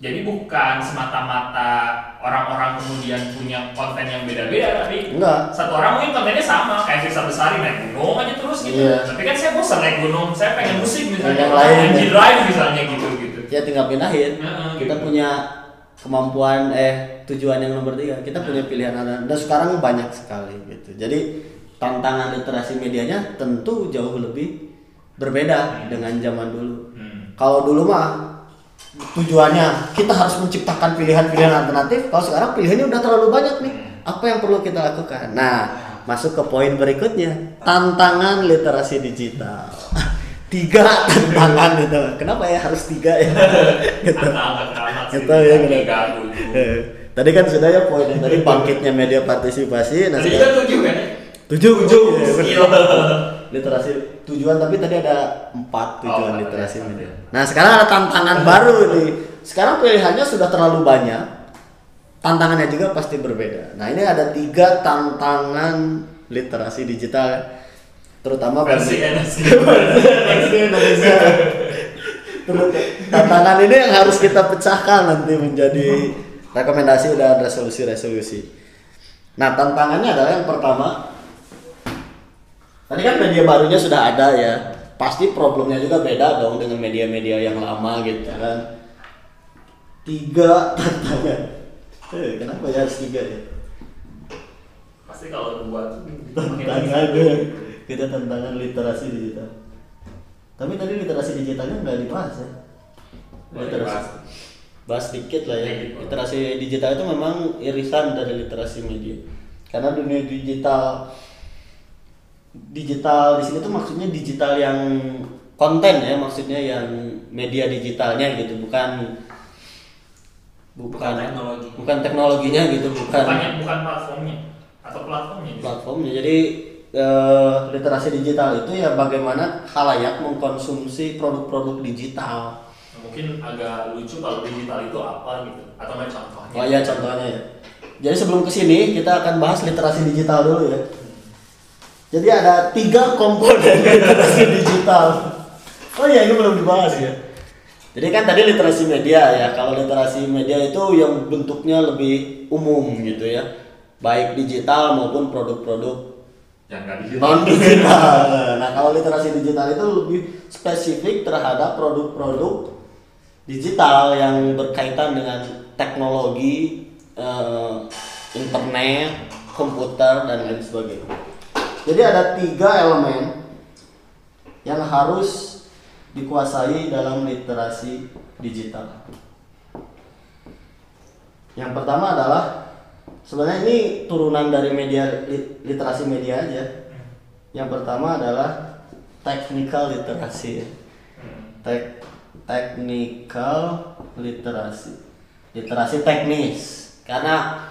Jadi bukan semata-mata orang-orang kemudian punya konten yang beda-beda, tapi Enggak. satu orang mungkin kontennya sama, kayak Firsa Besari naik gunung aja terus gitu. Iya. Tapi kan saya bosan naik gunung, saya pengen musik misalnya, Yang lain, ya. Drive misalnya gitu gitu. Ya tinggal pindahin. Heeh, Kita gitu. punya kemampuan eh tujuan yang nomor tiga. Kita punya pilihan ada dan sekarang banyak sekali gitu. Jadi tantangan literasi medianya tentu jauh lebih berbeda dengan zaman dulu. Hmm. Kalau dulu mah tujuannya kita harus menciptakan pilihan-pilihan alternatif. Kalau sekarang pilihannya udah terlalu banyak nih. Apa yang perlu kita lakukan? Nah, masuk ke poin berikutnya. Tantangan literasi digital. tiga tantangan gitu. Kenapa ya harus tiga ya? gitu. Gitu ya, gitu. Tujuh. Eh, Tadi kan sudah ya poin yang tadi bangkitnya media partisipasi. Nah, Tadi sekarang- kita tujuh kan? tujuh Tujuh, literasi tujuan tapi tadi ada empat tujuan Oh, literasi ada. media. Nah sekarang ada tantangan baru nih. Sekarang pilihannya sudah terlalu banyak. Tantangannya juga pasti berbeda. Nah ini ada tiga tantangan literasi digital, terutama Versi NSG. Indonesia. Tantangan ini yang harus kita pecahkan nanti menjadi rekomendasi dan resolusi-resolusi. Nah tantangannya adalah yang pertama Tadi kan media barunya sudah ada ya. Pasti problemnya juga beda dong dengan media-media yang lama gitu kan. Tiga tantangan. Eh, kenapa ya harus tiga ya? Pasti kalau dua tuh Tantangan kita tantangan literasi digital. Tapi tadi literasi digitalnya nggak dibahas ya. Literasi. Bahas dikit lah ya. Literasi digital itu memang irisan dari literasi media. Karena dunia digital digital di sini tuh maksudnya digital yang konten ya maksudnya yang media digitalnya gitu bukan bukan Bukan teknologi. bukan teknologinya gitu bukan Bukannya bukan platformnya atau platformnya. platformnya jadi eh, literasi digital itu ya bagaimana halayak mengkonsumsi produk-produk digital. Mungkin agak lucu kalau digital itu apa gitu atau nggak contohnya. oh ya contohnya ya. Jadi sebelum ke sini kita akan bahas literasi digital dulu ya. Jadi ada tiga komponen literasi digital. Oh ya ini belum dibahas ya. Jadi kan tadi literasi media ya. Kalau literasi media itu yang bentuknya lebih umum gitu ya. Baik digital maupun produk-produk Yang nggak digital. non digital. Nah, kalau literasi digital itu lebih spesifik terhadap produk-produk digital yang berkaitan dengan teknologi, eh, internet, komputer dan lain sebagainya. Jadi ada tiga elemen yang harus dikuasai dalam literasi digital. Yang pertama adalah sebenarnya ini turunan dari media lit- literasi media aja. Yang pertama adalah technical literasi. Tek technical literasi. Literasi teknis. Karena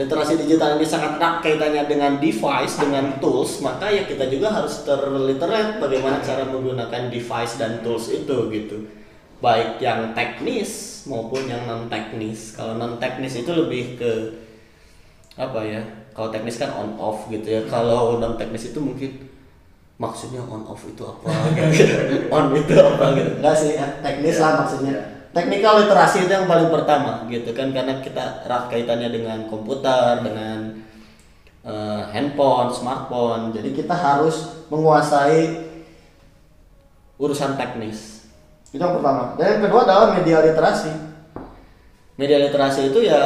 literasi digital ini sangat erat kaitannya dengan device, dengan tools, maka ya kita juga harus terliterate bagaimana cara menggunakan device dan tools itu gitu. Baik yang teknis maupun yang non teknis. Kalau non teknis itu lebih ke apa ya? Kalau teknis kan on off gitu ya. Kalau non teknis itu mungkin maksudnya on off itu apa? on itu apa gitu. Enggak sih, ya. teknis lah maksudnya. Technical literasi itu yang paling pertama gitu kan karena kita erat kaitannya dengan komputer, dengan eh, handphone, smartphone. Jadi kita harus menguasai urusan teknis. Itu yang pertama. Dan yang kedua adalah media literasi. Media literasi itu ya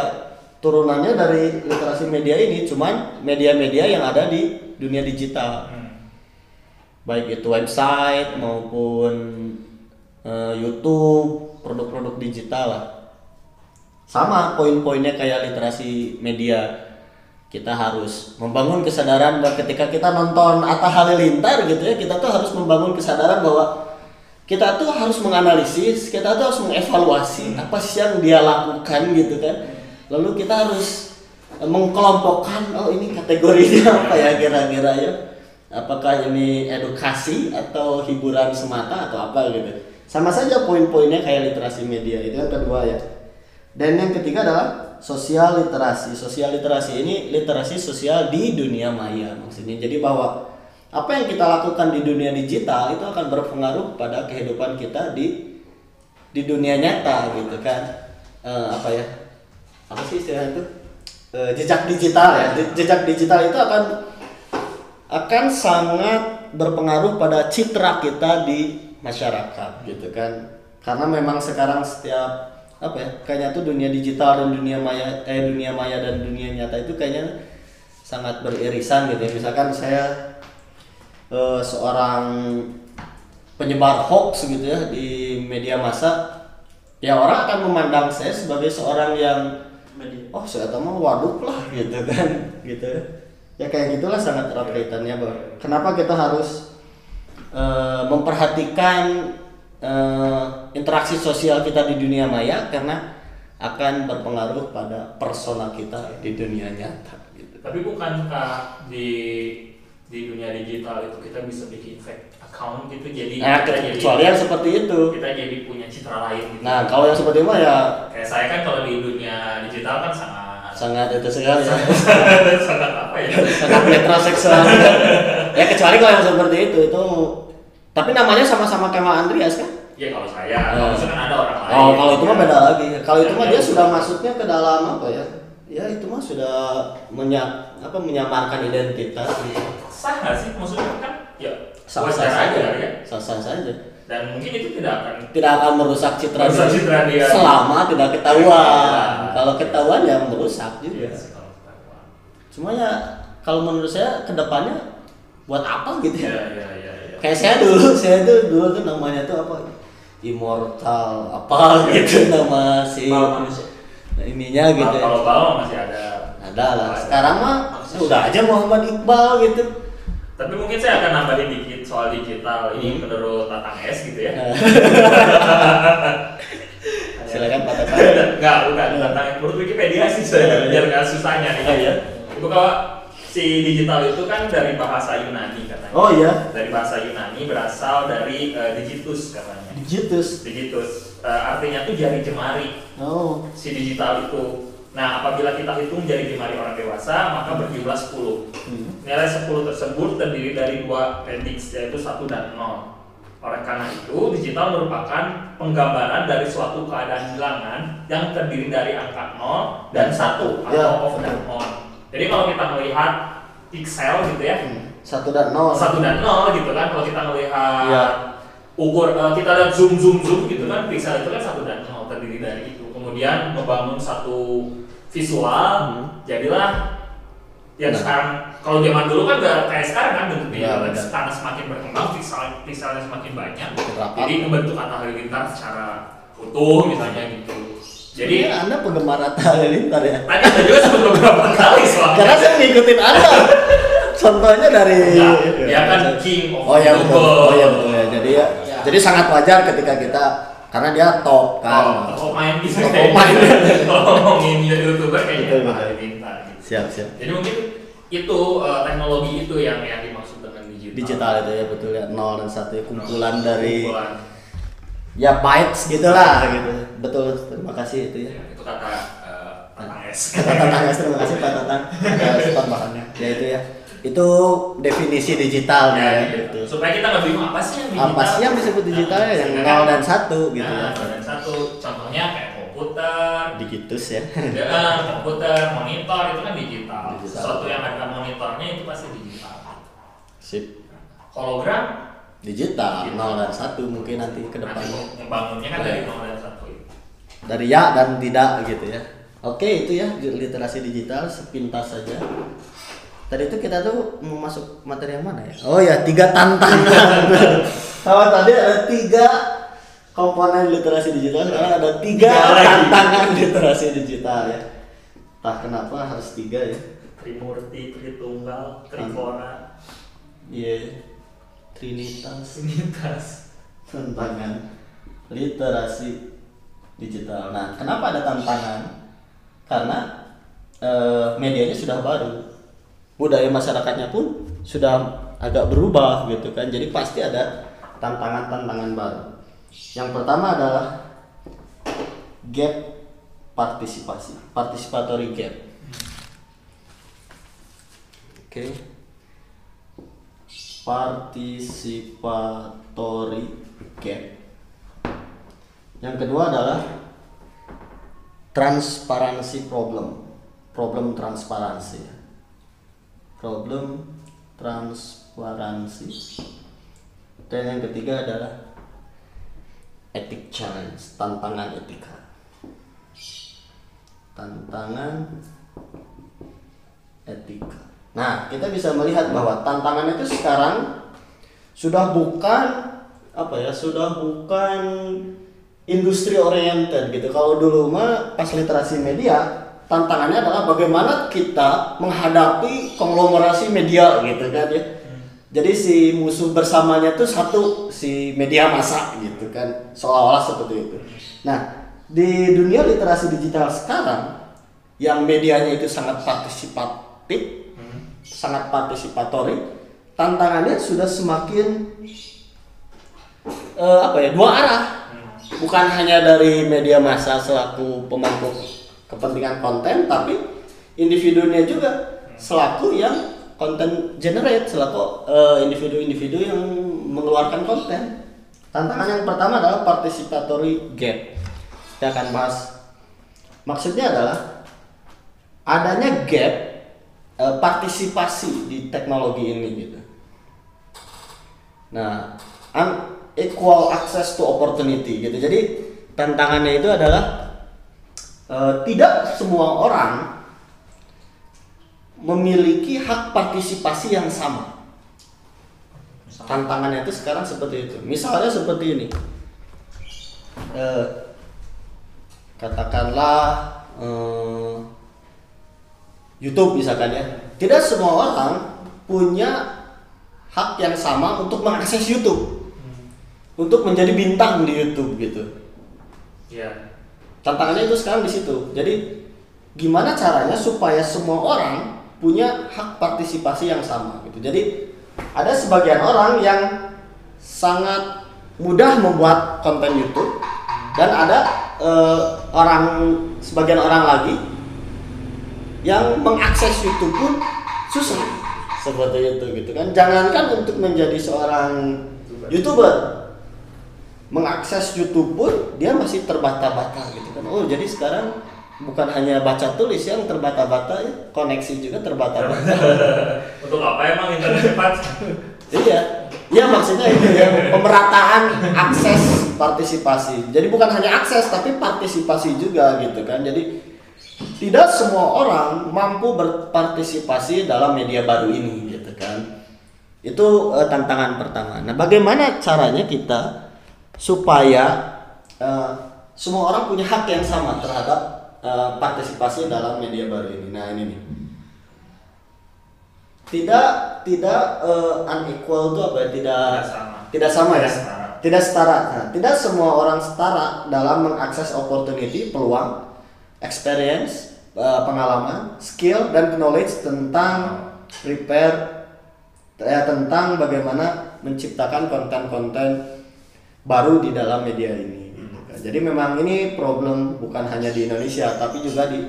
turunannya dari literasi media ini, cuman media-media yang ada di dunia digital Hmm. baik itu website maupun eh, YouTube, produk-produk digital lah. Sama poin-poinnya kayak literasi media. Kita harus membangun kesadaran bahwa ketika kita nonton Atta Halilintar gitu ya, kita tuh harus membangun kesadaran bahwa kita tuh harus menganalisis, kita tuh harus mengevaluasi apa sih yang dia lakukan gitu kan. Lalu kita harus eh, mengkelompokkan oh ini kategorinya apa ya kira-kira ya? Apakah ini edukasi atau hiburan semata atau apa gitu? Sama saja poin-poinnya kayak literasi media itu yang kedua ya. Dan yang ketiga adalah sosial literasi. Sosial literasi ini literasi sosial di dunia maya maksudnya. Jadi bahwa apa yang kita lakukan di dunia digital itu akan berpengaruh pada kehidupan kita di di dunia nyata gitu kan. Eh, apa ya apa sih istilahnya itu? Eh, jejak digital ya. Je- jejak digital itu akan akan sangat berpengaruh pada citra kita di masyarakat gitu kan. Karena memang sekarang setiap apa ya kayaknya tuh dunia digital dan dunia maya eh dunia maya dan dunia nyata itu kayaknya sangat beririsan gitu ya. Misalkan saya eh, seorang penyebar hoax gitu ya di media massa ya orang akan memandang saya sebagai seorang yang. Oh saya tahu waduk lah gitu kan gitu. Ya kayak gitulah sangat erat kaitannya Bang. kenapa kita harus eh, memperhatikan eh, interaksi sosial kita di dunia maya? Karena akan berpengaruh pada persona kita di dunia nyata gitu. Tapi bukankah di di dunia digital itu kita bisa bikin fake account gitu jadi nah kita jadi kecuali yang seperti itu kita jadi punya citra lain gitu. nah kalau yang seperti itu mah ya kayak saya kan kalau di dunia digital kan sangat sangat itu sekali ya sangat apa ya? sangat metroseksual ya kecuali kalau yang seperti itu itu tapi namanya sama-sama Mas Andreas kan Ya kalau saya, Oh. kalau misalkan ada orang lain. oh kalau itu mah beda lagi kalau itu mah Ya, dia ya. sudah masuknya ke dalam apa ya ya itu mah sudah menya, apa menyamarkan identitas Sah nggak sih? Maksudnya kan ya sah sah aja saja ya. sah sah saja Dan mungkin itu tidak akan tidak akan merusak citra Merusak diri citra dia. selama tidak ketahuan Iya. kalau ketahuan ya merusak juga Iya ketahuan. cuma ya kalau menurut saya ke depannya buat apa gitu Iya, ya iya, iya, iya. kayak saya dulu saya tuh dulu tuh namanya tuh apa immortal apa gitu nama si Bal Nah, ininya gitu Kalau- ya. Kalau bawah masih ada. ada lah sekarang mah udah aja Muhammad Iqbal gitu Tapi mungkin saya akan nambahin dikit soal digital ini Hmm. menurut Tatang S gitu ya. silakan Pak Tata Enggak, bukan Tatang menurut Wikipedia sih saya biar nggak susahnya nih. Oh, iya. Si digital itu kan dari bahasa Yunani katanya. oh iya Dari bahasa Yunani berasal dari eh, digitus katanya. digitus Digitus eh, artinya tuh jari jemari oh si digital itu. Nah, apabila kita hitung jari jemari orang dewasa, maka berjumlah 10. Hmm. Nilai 10 tersebut terdiri dari dua prediks yaitu 1 dan 0. Oleh karena itu, digital merupakan penggambaran dari suatu keadaan bilangan yang terdiri dari angka 0 dan 1 atau Ya. off dan on. Jadi kalau kita melihat pixel gitu ya, Hmm. satu dan nol 1 dan 0 gitu kan, kalau kita melihat Ya. ukur eh, kita lihat zoom zoom zoom gitu kan, pixel itu kan 1 dan 0 terdiri dari itu. Kemudian membangun satu visual, Hmm. jadilah yang Nah. sekarang kalau zaman dulu kan gak kayak sekarang kan bentuk digital benar. karena semakin berkembang pixel pixelnya semakin banyak rapat. jadi membentuk Atta Halilintar secara utuh misalnya gitu jadi Jadi anda penggemar Atta Halilintar ya? Tadi saya juga sebut beberapa kali soalnya. Karena saya ngikutin anda. Contohnya dari Enggak, dia kan king of oh ya betul oh ya betul ya jadi ya Ya. jadi sangat wajar ketika kita karena dia top kalau kan. kalau main gitu Top kayak main. kalau ngomongin youtuber kayaknya. Atta. Halilintar gitu. siap siap. Jadi mungkin itu eh, teknologi itu yang yang dimaksud dengan digital. Digital itu ya betul ya. Nol dan satu ya, kumpulan dari Kumpulan. Ya bytes gitulah gitu. Betul terima kasih itu ya. Ya, itu kata eh, Tatang S. Kata Tatang terima kasih Pak Tatang. Tambahannya ya itu ya. Itu definisi digitalnya ya, gitu. gitu. supaya kita nggak bingung apa sih yang digital? Apa sih yang disebut digital ya? Yang nol dan satu gitu nah, ya. nol dan satu. Contohnya kayak komputer. Digitus ya. Ya kan, komputer monitor itu kan digital. Digital. sesuatu yang ada monitornya itu pasti digital. Sip. Hologram digital nol dan satu mungkin nanti ke depannya membangunnya kan dari nol dan satu itu dari ya dan tidak gitu ya. Oke itu ya literasi digital sepintas saja. Tadi itu kita tuh mau masuk materi yang mana ya? Oh ya tiga tantangan. Kalau tadi ada tiga komponen literasi digital sekarang ada tiga Tiga lagi. tantangan literasi digital ya. Entah kenapa harus tiga ya. Trimurti Tritunggal Trikora iya trinitas Trinitas tantangan literasi digital. Nah, kenapa ada tantangan? Karena eh, medianya sudah baru, budaya masyarakatnya pun sudah agak berubah gitu kan. Jadi pasti ada tantangan-tantangan baru. Yang pertama adalah gap partisipasi, participatory gap. Oke. Participatory gap. Yang kedua adalah transparansi problem. Problem transparansi. Problem transparansi. Dan yang ketiga adalah etik challenge tantangan etika. Tantangan etika nah kita bisa melihat bahwa tantangan itu sekarang sudah bukan apa ya sudah bukan industri oriented gitu. Kalau dulu mah pas literasi media tantangannya adalah bagaimana kita menghadapi konglomerasi media gitu kan ya. Jadi si musuh bersamanya tuh satu si media massa gitu kan. Seolah-olah seperti itu. Nah di dunia literasi digital sekarang yang medianya itu sangat partisipatif sangat partisipatori. Tantangannya sudah semakin eh, apa ya dua arah. Bukan hanya dari media massa selaku pemangku kepentingan konten tapi individunya juga. Selaku yang konten generate selaku eh, individu-individu yang mengeluarkan konten. Tantangan yang pertama adalah participatory gap. Kita akan bahas. Maksudnya adalah adanya gap eh, partisipasi di teknologi ini gitu. Nah unequal access to opportunity gitu. Jadi tantangannya itu adalah eh, tidak semua orang memiliki hak partisipasi yang sama. Tantangannya itu sekarang seperti itu. Misalnya seperti ini. Eh, katakanlah eh, YouTube misalkan ya. Tidak semua orang punya hak yang sama untuk mengakses YouTube. Untuk menjadi bintang di YouTube gitu. Iya. tantangannya itu sekarang di situ. Jadi gimana caranya supaya semua orang punya hak partisipasi yang sama gitu. Jadi ada sebagian orang yang sangat mudah membuat konten YouTube dan ada eh, orang sebagian orang lagi yang mengakses YouTube pun susah. Seperti itu gitu kan. Jangankan untuk menjadi seorang youtuber. Mengakses YouTube pun dia masih terbata-bata gitu kan. Oh jadi sekarang bukan hanya baca tulis yang terbata-bata ya koneksi juga terbata-bata. Untuk apa emang internet cepat? iya. Iya maksudnya itu ya pemerataan akses partisipasi. Jadi bukan hanya akses tapi partisipasi juga gitu kan. Jadi tidak semua orang mampu berpartisipasi dalam media baru ini gitu kan. Itu eh, tantangan pertama. Nah bagaimana caranya kita supaya eh, semua orang punya hak yang sama terhadap eh, partisipasi dalam media baru ini? Nah ini nih. Tidak tidak eh, unequal itu apa ya? Tidak Tidak sama. tidak sama ya? Tidak setara. tidak setara. Nah, tidak semua orang setara dalam mengakses opportunity peluang experience eh, pengalaman skill dan knowledge tentang prepare ya tentang bagaimana menciptakan konten-konten baru di dalam media ini. Jadi memang ini problem bukan hanya di Indonesia tapi juga di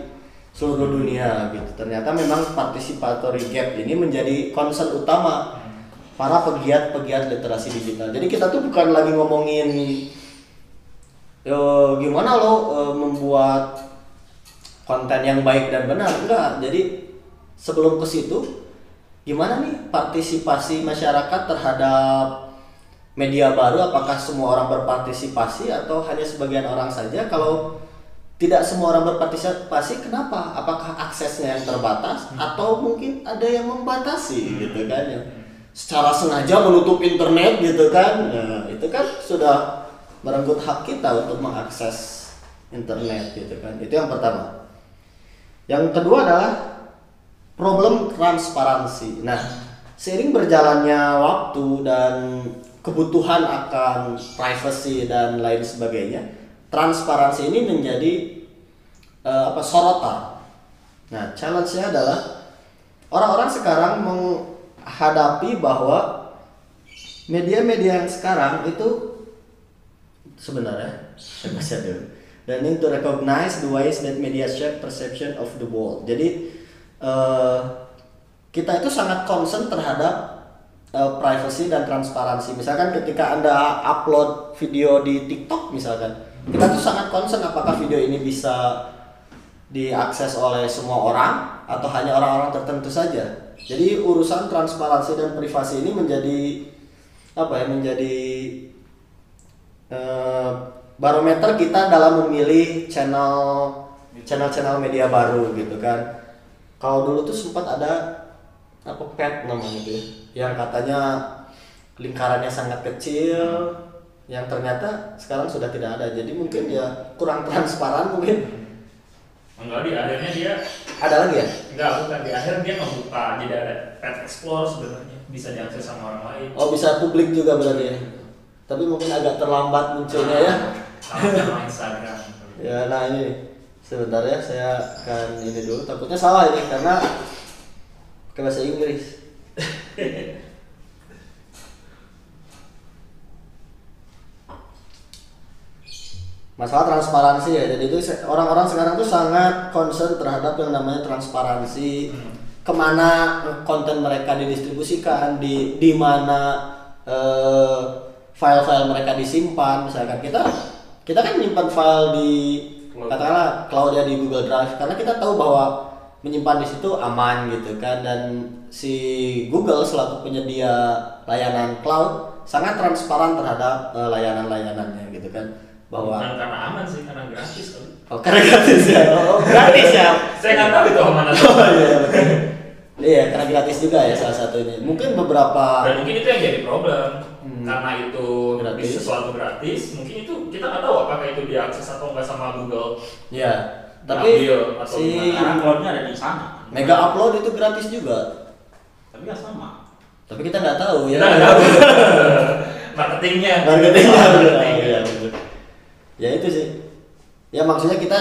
seluruh dunia gitu. Ternyata memang participatory gap ini menjadi concern utama para pegiat-pegiat literasi digital. Jadi kita tuh bukan lagi ngomongin yo gimana lo eh, membuat konten yang baik dan benar. Enggak jadi sebelum ke situ gimana nih partisipasi masyarakat terhadap media baru? Apakah semua orang berpartisipasi atau hanya sebagian orang saja? Kalau tidak semua orang berpartisipasi kenapa? Apakah aksesnya yang terbatas atau mungkin ada yang membatasi gitu kan? Yang secara sengaja menutup internet gitu kan? Nah, itu kan sudah merenggut hak kita untuk mengakses internet gitu kan? Itu yang pertama yang kedua adalah problem transparansi. Nah, seiring berjalannya waktu dan kebutuhan akan privacy dan lain sebagainya, transparansi ini menjadi eh, apa sorotan. Nah, challenge-nya adalah orang-orang sekarang menghadapi bahwa media-media yang sekarang itu sebenarnya saya. Dan need to recognize the ways that media shape perception of the world. Jadi eh, kita itu sangat concern terhadap eh, privacy dan transparansi. Misalkan ketika anda upload video di TikTok misalkan, kita tuh sangat concern apakah video ini bisa diakses oleh semua orang atau hanya orang-orang tertentu saja. Jadi urusan transparansi dan privasi ini menjadi apa ya? Menjadi eh, barometer kita dalam memilih channel channel-channel media baru gitu kan. Kalau dulu tuh sempat ada apa pet namanya itu ya, yang katanya lingkarannya sangat kecil, yang ternyata sekarang sudah tidak ada. Jadi mungkin ya kurang transparan mungkin. Enggak di akhirnya dia Ada lagi ya? enggak bukan di akhir dia ngebuka jadi ada pet explore sebenarnya bisa diakses sama orang lain. Oh bisa publik juga berarti ya? Tapi mungkin agak terlambat munculnya ya. Instagram. Ya, nah ini sebentar ya saya akan ini dulu. Takutnya salah ini karena ke bahasa Inggris. Masalah transparansi ya. Jadi itu orang-orang sekarang tuh sangat concern terhadap yang namanya transparansi. Ke mana konten mereka didistribusikan, di di mana eh, file-file mereka disimpan. Misalkan kita kita kan menyimpan file di katakanlah cloud ya di Google Drive karena kita tahu bahwa menyimpan di situ aman gitu kan dan si Google selaku penyedia layanan cloud sangat transparan terhadap eh, layanan-layanannya gitu kan bahwa Bukan karena aman sih, karena gratis kali. oh karena gratis ya oh, gratis ya Saya nggak tahu itu aman atau oh iya betul. iya karena gratis juga ya salah satunya mungkin beberapa Dan mungkin itu yang jadi problem. Hmm. Karena itu Gratis. sesuatu gratis, mungkin itu kita nggak tahu apakah itu diakses atau nggak sama Google. ya tapi atau si gimana. Cloudnya ada di sana. mega upload itu gratis juga Tapi nggak sama. tapi kita nggak tahu ya nggak tahu. Marketingnya. marketingnya. Iya, bener. ya itu sih ya maksudnya kita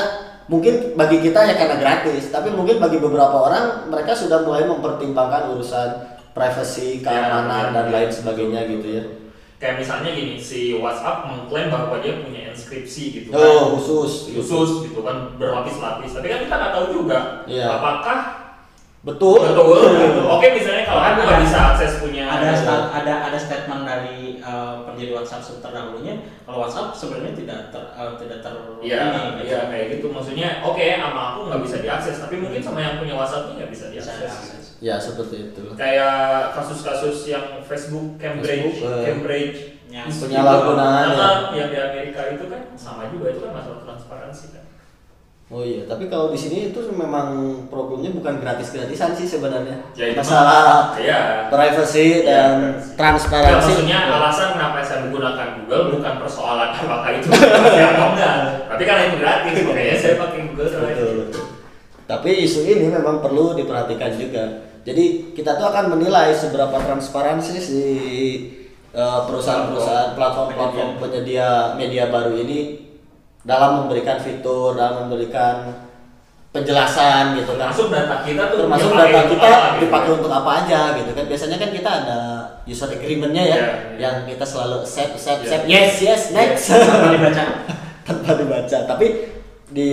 mungkin bagi kita ya karena gratis tapi mungkin bagi beberapa orang mereka sudah mulai mempertimbangkan urusan privasi keamanan Ya, dan ya. lain sebagainya gitu ya Kayak misalnya gini, si WhatsApp mengklaim bahwa dia punya inskripsi gitu kan. oh khusus khusus gitu kan berlapis-lapis tapi kan kita nggak tahu juga Iya. apakah betul betul gitu. oke misalnya kalau aku nggak bisa akses punya ada ada ada statement uh, WhatsApp terdahulunya kalau WhatsApp sebenarnya tidak ter, uh, tidak ter Iya, ini, iya kayak gitu. Maksudnya, oke, sama aku nggak bisa diakses, tapi mungkin sama yang punya WhatsApp ini nggak bisa diakses. ya seperti itu Kayak kasus-kasus yang Facebook Cambridge, Facebook, Cambridge yang Institute, penyalahgunaan, nah, yang di Amerika itu kan sama juga itu kan masalah transparansi kan. Oh iya tapi kalau di sini itu memang problemnya bukan gratis gratisan sih sebenarnya Ya, itu masalah Iya. privacy Iya, dan privacy. Ya, transparansi maksudnya alasan kenapa saya menggunakan Google bukan persoalan apakah itu gratis atau enggak, tapi karena itu gratis, makanya saya pakai Google Drive. Betul. Tapi isu ini memang perlu diperhatikan juga. Jadi kita tuh akan menilai seberapa transparansi si eh, perusahaan-perusahaan platform-platform penyedia media baru ini dalam memberikan fitur, dalam memberikan penjelasan gitu kan. Termasuk data kita tuh Termasuk data kita apa, gitu. dipakai untuk apa aja gitu kan. Biasanya kan kita ada user agreement-nya ya, Iya, iya. yang kita selalu set set Iya. set yes yes next. tanpa dibaca tanpa dibaca tapi di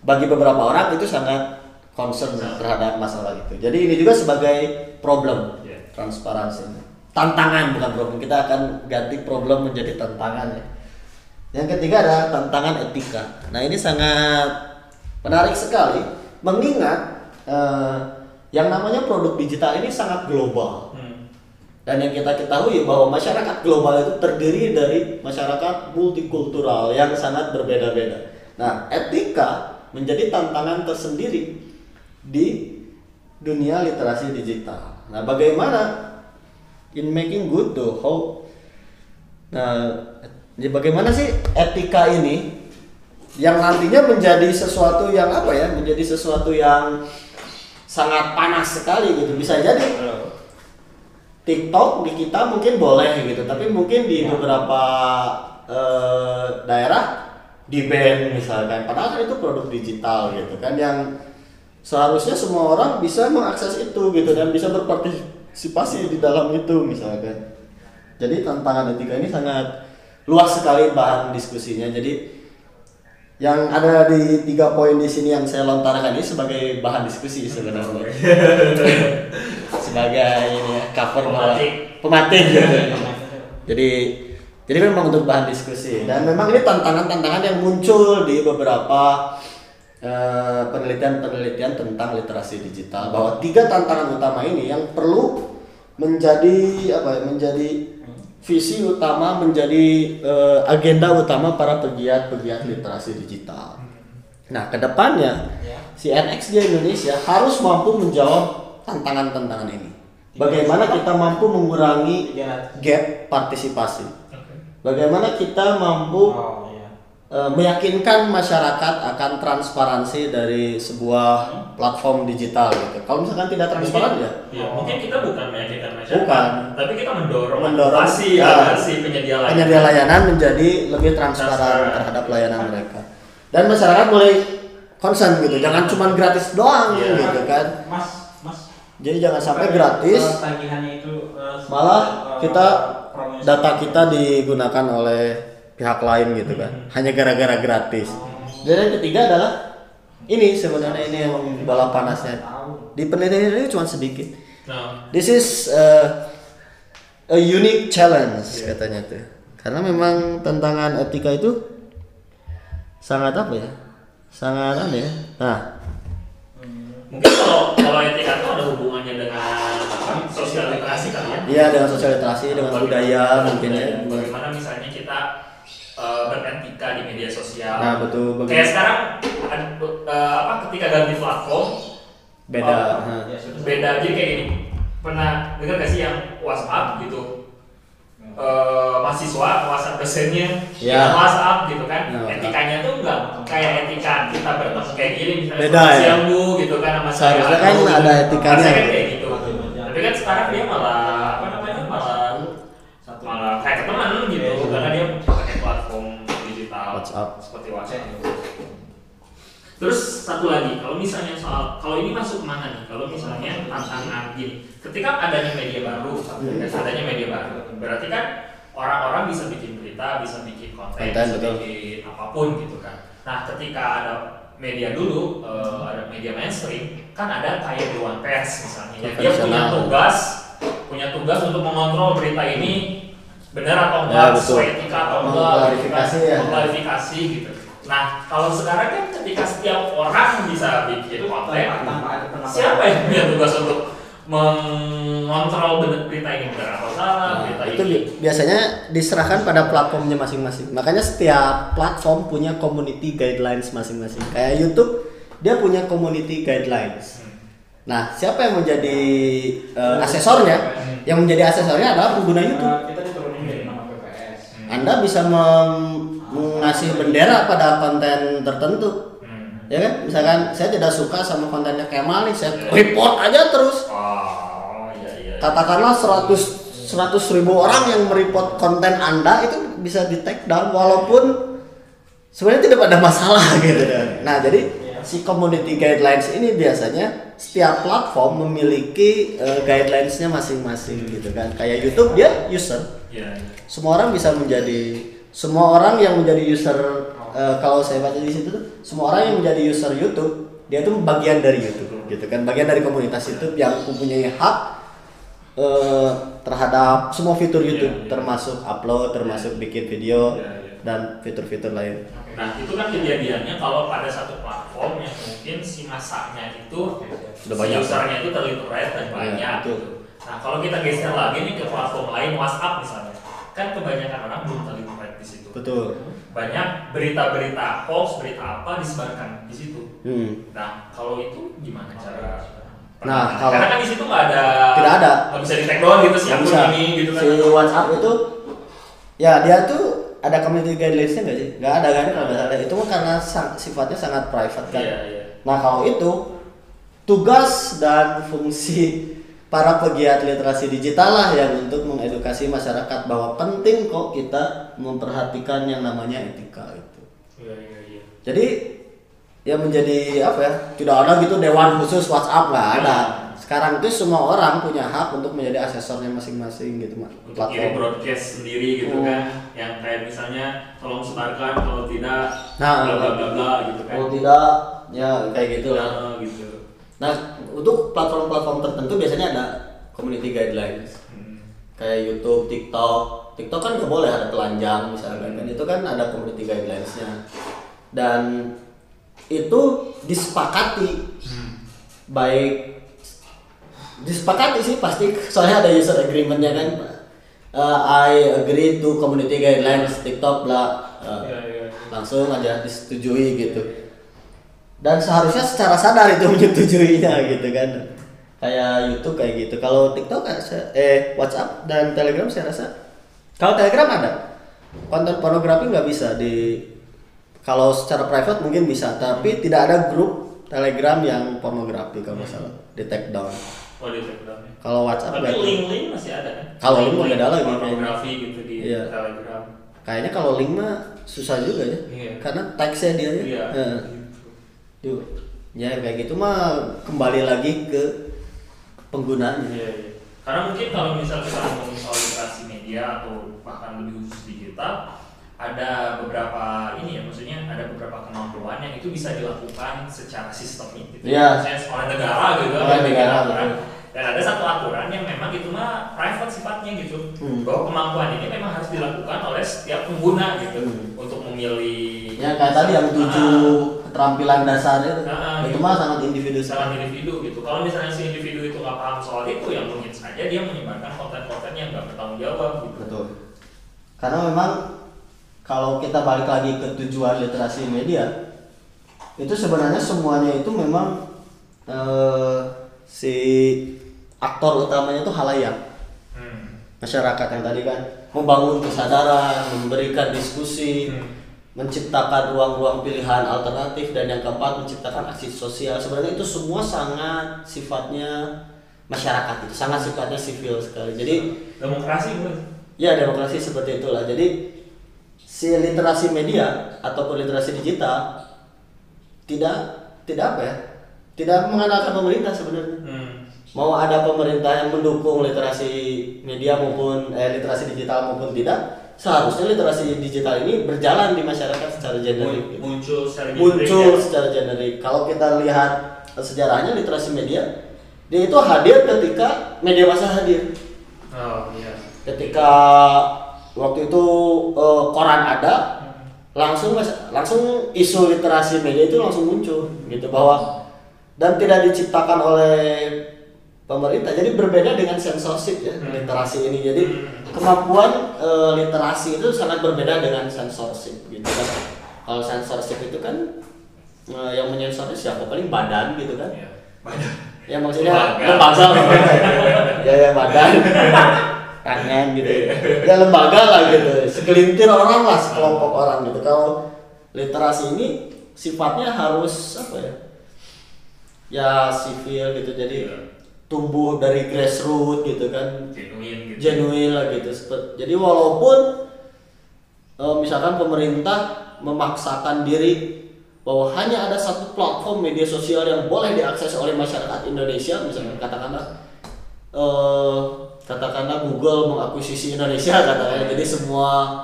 bagi beberapa orang itu sangat concern terhadap masalah itu jadi ini juga sebagai problem Iya. transparansi tantangan bukan problem kita akan ganti problem menjadi tantangan ya yang ketiga ada tantangan etika nah ini sangat menarik sekali mengingat eh, yang namanya produk digital ini sangat global Hmm. dan yang kita ketahui bahwa masyarakat global itu terdiri dari masyarakat multikultural yang sangat berbeda-beda. Nah, etika menjadi tantangan tersendiri di dunia literasi digital. Nah, bagaimana in making good tuh how Nah, ya bagaimana sih etika ini yang nantinya menjadi sesuatu yang apa ya? Menjadi sesuatu yang sangat panas sekali gitu. Bisa jadi TikTok di kita mungkin boleh gitu, tapi mungkin di Ya. beberapa eh, daerah di ban misalkan. Padahal kan itu produk digital gitu kan yang seharusnya semua orang bisa mengakses itu gitu dan bisa berpartisipasi di dalam itu misalkan. Jadi tantangan etika ini sangat luas sekali bahan diskusinya. Jadi yang ada di tiga poin di sini yang saya lontarkan ini sebagai bahan diskusi sebenarnya sebagai ini ya cover Pematik. pematik gitu. jadi jadi memang untuk bahan diskusi dan memang ini tantangan-tantangan yang muncul di beberapa eh, penelitian-penelitian tentang literasi digital bahwa tiga tantangan utama ini yang perlu menjadi apa ya, menjadi visi utama menjadi eh, agenda utama para pegiat-pegiat literasi digital. Nah, ke depannya Ya. si NX di Indonesia harus mampu menjawab tantangan-tantangan ini. Bagaimana kita mampu mengurangi Tiga gap partisipasi? Bagaimana kita mampu iya. Meyakinkan masyarakat akan transparansi dari sebuah platform digital gitu. Kalau misalkan tidak transparan ya, Ya, mungkin kita bukan meyakinkan masyarakat, Bukan. tapi kita mendorong, Mendorong, advokasi ya. si penyedia layanan. penyedia layanan menjadi lebih transparan Transparan. terhadap layanan mereka. Dan masyarakat mulai concern gitu, jangan cuma gratis doang Iya. gitu kan. Mas, Mas. Jadi jangan sampai gratis, tagihannya itu eh, malah eh, kita data kita digunakan oleh pihak lain gitu kan. Hanya gara-gara gratis. Dan yang ketiga adalah ini sebenarnya ini yang bala panasnya. Di penelitian ini cuma sedikit. Nah, this is uh, a unique challenge katanya tuh. Karena memang tantangan etika itu sangat apa ya? Sangat aneh ya? Nah. Mungkin kalau kalau etika itu ada hubungannya dengan sosial literasi kali ya. iya dengan sosial literasi dengan budaya mungkin ya. Bagaimana eh, beretika di media sosial. nah betul Kayak bagaimana sekarang ada, eh, apa ketika ganti platform beda. Ya, sudah. beda jadi kayak gini. Pernah dengar gak sih yang WhatsApp gitu? eh, mahasiswa WhatsApp dosennya Ya. WhatsApp gitu kan Ya. etikanya tuh enggak kayak etika kita bertemu kayak gini misalnya Beda "Selamat ya? siang bu gitu kan sama saya Seharusnya kan gitu. ada etikanya. Harusnya kan kayak gitu Iya. tapi kan sekarang dia malah apa namanya malah Satu. malah kayak teman gitu Iya. karena dia WhatsApp. seperti WhatsApp Terus satu lagi, kalau misalnya soal kalau ini masuk ke mana nih? Kalau misalnya tantangan gini, ketika adanya media baru, Hmm. ketika adanya media baru, berarti kan orang-orang bisa bikin berita, bisa bikin konten, Konten, bisa betul. bikin apa pun gitu kan. Nah, ketika ada media dulu, eh, ada media mainstream, kan ada kayak Dewan Pers misalnya, dia punya tugas, punya tugas untuk mengontrol berita ini benar atau Ya, enggak, betul. sesuai etika atau enggak, gitu kan. Mengklarifikasi ya. Mengklarifikasi gitu. Nah, kalau sekarang kan ketika setiap orang bisa bikin konten, Tanpa ada pengakuan. siapa yang punya tugas untuk mengontrol benar berita ini benar atau salah, Nah, berita itu ini bi- biasanya diserahkan pada platformnya masing-masing. Makanya setiap platform punya community guidelines masing-masing. Kayak YouTube, dia punya community guidelines. Hmm. Nah, siapa yang menjadi eh, asesornya? Yang menjadi asesornya adalah pengguna YouTube. Anda bisa mengasih bendera pada konten tertentu. Hmm. Ya kan? Misalkan saya tidak suka sama kontennya Kemal nih, saya Iya. report aja terus. Oh, iya iya. katakanlah 100 100 ribu orang yang mereport konten anda itu bisa di take down walaupun sebenarnya tidak ada masalah gitu. Nah jadi si community guidelines ini biasanya setiap platform memiliki eh, guidelinesnya masing-masing gitu kan. Kayak YouTube dia user, iya. semua orang bisa menjadi semua orang yang menjadi user eh, kalau saya baca di situ tuh semua orang yang menjadi user YouTube dia tuh bagian dari YouTube gitu kan bagian dari komunitas YouTube yang mempunyai hak eh, terhadap semua fitur YouTube Iya, iya. termasuk upload termasuk bikin video Iya, iya. dan fitur-fitur lain Nah, itu kan kejadiannya kalau pada satu platform yang mungkin si masanya itu Sudah si banyak. usernya itu terliterate dan Iya, banyak betul. gitu. Nah, kalau kita geser lagi nih ke platform lain WhatsApp misalnya. Kan kebanyakan orang belum terliterate di situ. betul Banyak berita-berita hoax, berita apa disebarkan di situ. hmm. Nah, kalau itu gimana cara Nah, penanganan? kalau- karena kan di situ nggak ada Tidak ada. nggak bisa di take down gitu sih bisa. ini gitu kan. si WhatsApp itu ya dia tuh ada community guidelinesnya nggak sih nggak ada kan kalau nggak salah itu mah karena sang- sifatnya sangat private kan Iya, iya. Nah kalau itu tugas dan fungsi para pegiat literasi digital lah yang untuk mengedukasi masyarakat bahwa penting kok kita memperhatikan yang namanya etika itu. Iya, iya, iya. Jadi ya menjadi apa ya tidak ada gitu dewan khusus WhatsApp nggak ada. Sekarang itu semua orang punya hak untuk menjadi asesornya masing-masing gitu mas. untuk kirim broadcast sendiri gitu Oh. kan yang kayak misalnya tolong sebarkan kalau tidak Nah. bla bla bla bla gitu kan Kalau tidak ya kayak gitu lah. Nah, gitu Nah untuk platform-platform tertentu biasanya ada community guidelines. Hmm. kayak YouTube, TikTok. TikTok kan nggak boleh ada telanjang misalkan kan itu kan ada community guidelines-nya. Dan itu disepakati Hmm. baik disepakati sih pasti. Soalnya ada user agreementnya kan. Uh, I agree to community guidelines TikTok bla. Uh, Iya, iya. langsung aja disetujui gitu. Dan seharusnya secara sadar itu menyetujuinya gitu kan. Kayak YouTube kayak gitu. Kalau TikTok saya- eh WhatsApp dan Telegram saya rasa kalau Telegram ada. Konten pornografi nggak bisa di kalau secara private mungkin bisa tapi tidak ada grup Telegram yang pornografi kalau nggak salah. Di take down Oh di Telegram kalau WhatsApp Tapi link-link masih ada kan? Kalau link nggak ada lagi kayaknya. Pornografi gitu di Iya. Telegram. kayaknya kalau link mah susah juga ya Iya. karena teksnya dia ya Iya. Heeh. Duh, ya kayak gitu mah kembali lagi ke penggunaannya. Iya, iya. Karena mungkin kalau misal kita ngomongin soal literasi media atau bahkan lebih khusus digital, ada beberapa ini ya, maksudnya ada beberapa kemampuan yang itu bisa dilakukan secara sistemik gitu. Maksudnya oleh negara gitu. Oleh negara, aturan. Dan ada satu aturan yang memang itu mah private sifatnya gitu. Hmm. Bahwa kemampuan ini memang harus dilakukan oleh setiap pengguna gitu Hmm. untuk memilih Ya kayak tadi yang tujuh keterampilan dasar itu, Ah, itu gitu. mah sangat individu sekali. individu gitu. Kalau misalnya si individu itu nggak paham soal itu, ya mungkin saja dia menyebarkan konten-konten yang nggak bertanggung jawab gitu. Betul. Karena memang kalau kita balik lagi ke tujuan literasi media, itu sebenarnya semuanya itu memang eh, si aktor utamanya itu halayak. Hmm. masyarakat yang tadi kan membangun kesadaran, memberikan diskusi, Hmm. menciptakan ruang-ruang pilihan alternatif dan yang keempat menciptakan aksi sosial. Sebenarnya itu semua sangat sifatnya masyarakat itu, sangat sifatnya sivil sekali. Jadi Demokrasi bukan? ya demokrasi seperti itulah. Jadi si literasi media ataupun literasi digital tidak tidak apa ya? Tidak mengandalkan pemerintah sebenarnya Hmm. mau ada pemerintah yang mendukung literasi media maupun eh, literasi digital maupun tidak seharusnya literasi digital ini berjalan di masyarakat secara generik. Muncul secara muncul generik ya. secara generik kalau kita lihat sejarahnya literasi media dia itu hadir ketika media massa hadir Oh iya. ketika waktu itu eh, koran ada langsung langsung isu literasi media itu langsung muncul gitu bahwa dan tidak diciptakan oleh pemerintah jadi berbeda dengan sensorship ya Hmm. literasi ini jadi Hmm. kemampuan eh, literasi itu sangat berbeda dengan sensorship gitu kan kalau sensorship itu kan eh, yang menyensornya siapa paling badan gitu kan Iya. Banyak. ya maksudnya lembaga ya ya badan tangan gitu. Ya lembaga lah gitu. Segelintir orang lah sekelompok orang gitu. Kalau literasi ini sifatnya harus apa ya? Ya sivil gitu. Jadi Iya. tumbuh dari grassroots gitu kan. Genuine gitu. genuine lah gitu. Jadi walaupun eh, misalkan pemerintah memaksakan diri bahwa hanya ada satu platform media sosial yang boleh diakses oleh masyarakat Indonesia misalkan katakanlah eh, katakanlah Google mengakuisisi Indonesia katakanlah jadi semua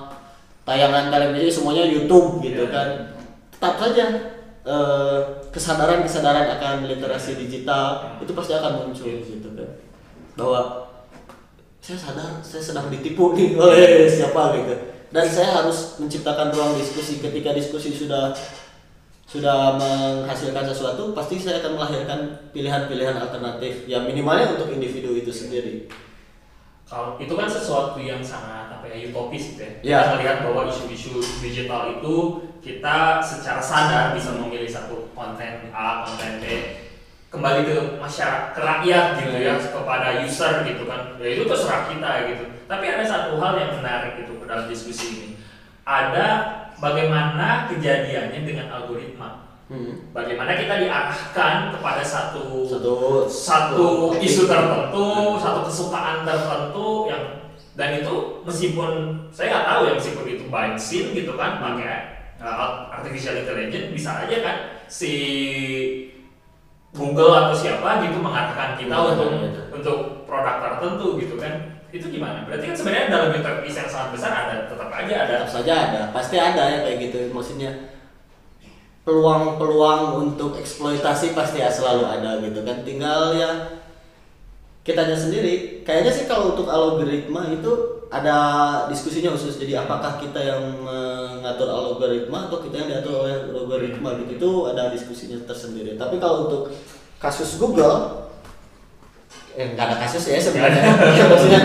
tayangan televisi semuanya YouTube gitu Iya. kan. Tetap saja eh, kesadaran-kesadaran akan literasi digital itu pasti akan muncul gitu kan. Bahwa saya sadar saya sedang ditipu nih oleh siapa gitu. Dan saya harus menciptakan ruang diskusi. Ketika diskusi sudah sudah menghasilkan sesuatu pasti saya akan melahirkan pilihan-pilihan alternatif yang minimalnya untuk individu itu sendiri Kalau itu kan sesuatu yang sangat apa ya utopis gitu ya. Iya. Kita melihat bahwa isu-isu digital itu kita secara sadar bisa memilih satu konten A, konten B kembali ke masyarakat, ke rakyat gitu ya, kepada user gitu kan. Ya itu terserah kita gitu. Tapi ada satu hal yang menarik itu dalam diskusi ini. Ada bagaimana kejadiannya dengan algoritma. Hmm. Bagaimana kita diarahkan kepada satu satu satu isu tertentu, satu kesukaan tertentu yang dan itu meskipun saya nggak tahu ya meskipun itu scene gitu kan pakai uh, artificial intelligence bisa aja kan si Google atau siapa gitu mengarahkan kita Hmm, untuk gitu. untuk produk tertentu gitu kan itu gimana? Berarti kan sebenarnya dalam interface yang sangat besar ada tetap aja ada tetap saja ada pasti ada ya kayak gitu maksudnya peluang-peluang untuk eksploitasi pasti ya selalu ada gitu kan. Tinggal ya kitanya sendiri. Kayaknya sih kalau untuk algoritma itu ada diskusinya khusus. Jadi apakah kita yang mengatur algoritma atau kita yang diatur oleh algoritma gitu itu ada diskusinya tersendiri. Tapi kalau untuk kasus Google eh nggak ada kasus ya sebenarnya. Ya, maksudnya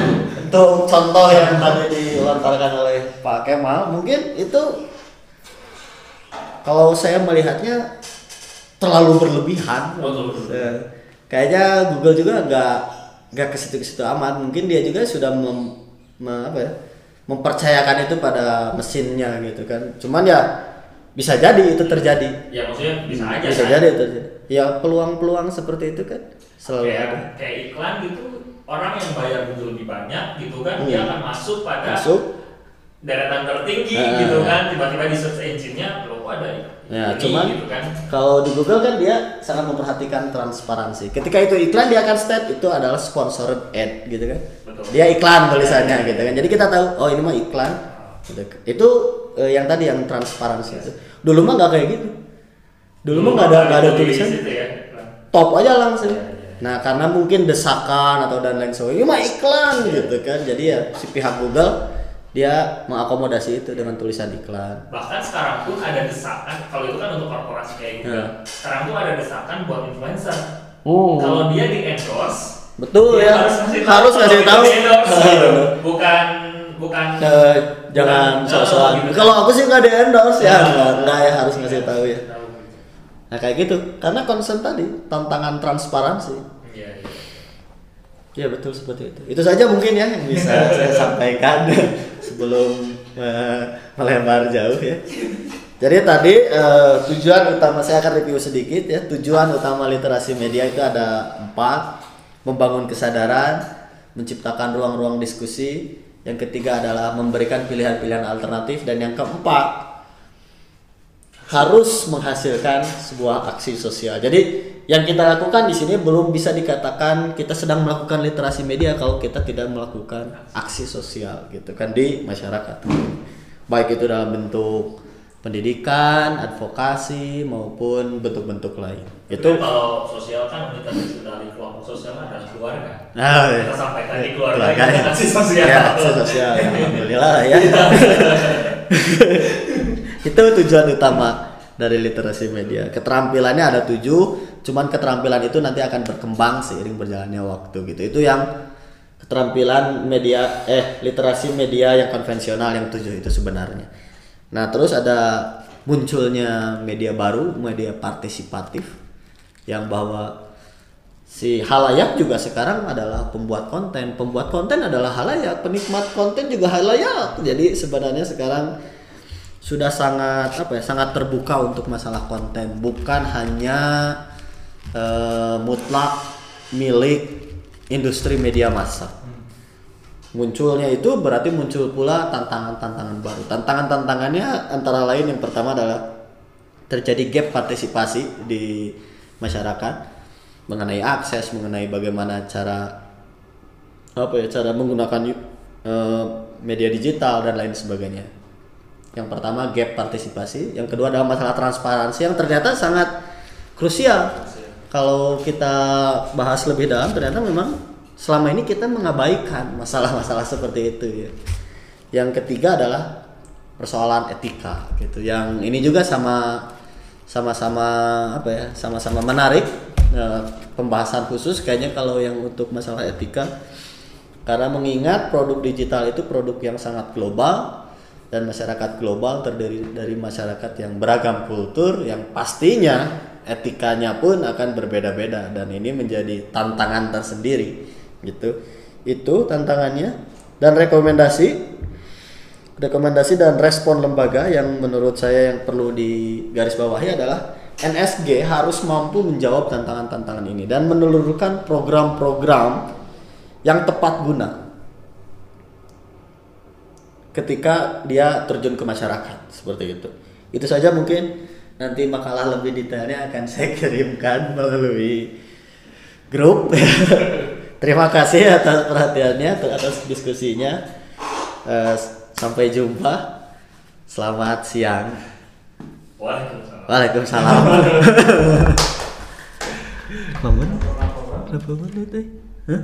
untuk contoh yang tadi dilontarkan oleh Pak Kemal mungkin itu kalau saya melihatnya terlalu berlebihan betul. Eh, kayaknya Google juga nggak nggak ke situ ke situ amat mungkin dia juga sudah mem, me- apa ya mempercayakan itu pada mesinnya gitu kan cuman ya bisa jadi itu terjadi ya maksudnya bisa aja bisa kan? jadi itu terjadi. ya peluang-peluang seperti itu kan selalu kayak ada kayak iklan gitu orang yang bayar Google lebih banyak gitu kan Hmm. dia akan masuk pada masuk deretan tertinggi Ah. gitu kan tiba-tiba di search engine-nya ada Ya, ini cuman gitu kan kalau di Google kan dia sangat memperhatikan transparansi. Ketika itu iklan dia akan state itu adalah sponsored ad gitu kan. Betul. Dia iklan tulisannya gitu kan. Jadi kita tahu oh ini mah iklan. Gitu. Itu eh, yang tadi yang transparansi itu. Dulu mah nggak kayak gitu. Dulu mah nggak ada nggak ada di tulisan. situ ya. Top aja langsung. Iya, iya. Nah karena mungkin desakan atau dan lain sebagainya, ini mah iklan gitu kan. Jadi ya si pihak Google dia mengakomodasi itu dengan tulisan iklan. bahkan sekarang pun ada desakan kalau itu kan untuk korporasi kayak gitu Ya. sekarang tuh ada desakan buat influencer Oh. kalau dia di endorse Betul dia ya. harus ngasih tahu Harus ngasih tahu. endorse gitu. bukan bukan Eh, jangan sok-sokan. gitu. Kalau aku sih nggak di endorse ya, Ya. nggak nggak ya harus ngasih tahu ya. Tahu. Nah kayak gitu, karena concern tadi tantangan transparansi. Iya, iya. Ya betul seperti itu. Itu saja mungkin ya yang bisa saya sampaikan sebelum eh, melebar jauh ya. Jadi tadi eh, tujuan utama saya akan review sedikit ya. Tujuan utama literasi media itu ada empat: membangun kesadaran, menciptakan ruang-ruang diskusi. Yang ketiga adalah memberikan pilihan-pilihan alternatif dan yang keempat harus menghasilkan sebuah aksi sosial. Jadi yang kita lakukan di sini belum bisa dikatakan kita sedang melakukan literasi media kalau kita tidak melakukan aksi sosial gitu kan di masyarakat. Baik itu dalam bentuk pendidikan, advokasi maupun bentuk-bentuk lain. Itu Itu kalau sosial kan kita dari kelompok sosial adalah keluarga. Nah, Kita sampaikan di keluarga, Keluarga, ya. aksi sosial. Ya, aksi sosial. Alhamdulillah ya. Itu tujuan utama dari literasi media. Keterampilannya ada tujuh, cuman keterampilan itu nanti akan berkembang seiring berjalannya waktu gitu. Itu yang keterampilan media eh literasi media yang konvensional yang tujuh itu sebenarnya. Nah, terus ada munculnya media baru, media partisipatif yang bahwa si halayak juga sekarang adalah pembuat konten pembuat konten adalah halayak penikmat konten juga halayak jadi sebenarnya sekarang sudah sangat apa ya sangat terbuka untuk masalah konten. Bukan hanya eh, mutlak milik industri media massa. Munculnya itu berarti muncul pula tantangan-tantangan baru. Tantangan-tantangannya antara lain yang pertama adalah terjadi gap partisipasi di masyarakat mengenai akses mengenai bagaimana cara apa ya cara menggunakan eh, media digital dan lain sebagainya yang pertama gap partisipasi. Yang kedua adalah masalah transparansi yang ternyata sangat krusial. Kalau kita bahas lebih dalam ternyata memang selama ini kita mengabaikan masalah-masalah seperti itu ya. Yang ketiga adalah persoalan etika gitu. Yang ini juga sama sama-sama apa ya sama-sama menarik eh, pembahasan khusus kayaknya kalau yang untuk masalah etika. Karena mengingat produk digital itu produk yang sangat global dan masyarakat global terdiri dari masyarakat yang beragam kultur yang pastinya etikanya pun akan berbeda-beda. Dan ini menjadi tantangan tersendiri gitu. Itu tantangannya. Dan rekomendasi rekomendasi dan respon lembaga yang menurut saya yang perlu digarisbawahi adalah NSG harus mampu menjawab tantangan-tantangan ini dan menelurkan program-program yang tepat guna ketika dia terjun ke masyarakat seperti itu. Itu saja mungkin nanti makalah lebih detailnya akan saya kirimkan melalui grup. Terima kasih atas perhatiannya, atas diskusinya. Eh, sampai jumpa. Selamat siang. Waalaikumsalam. Waalaikumsalam. Hah?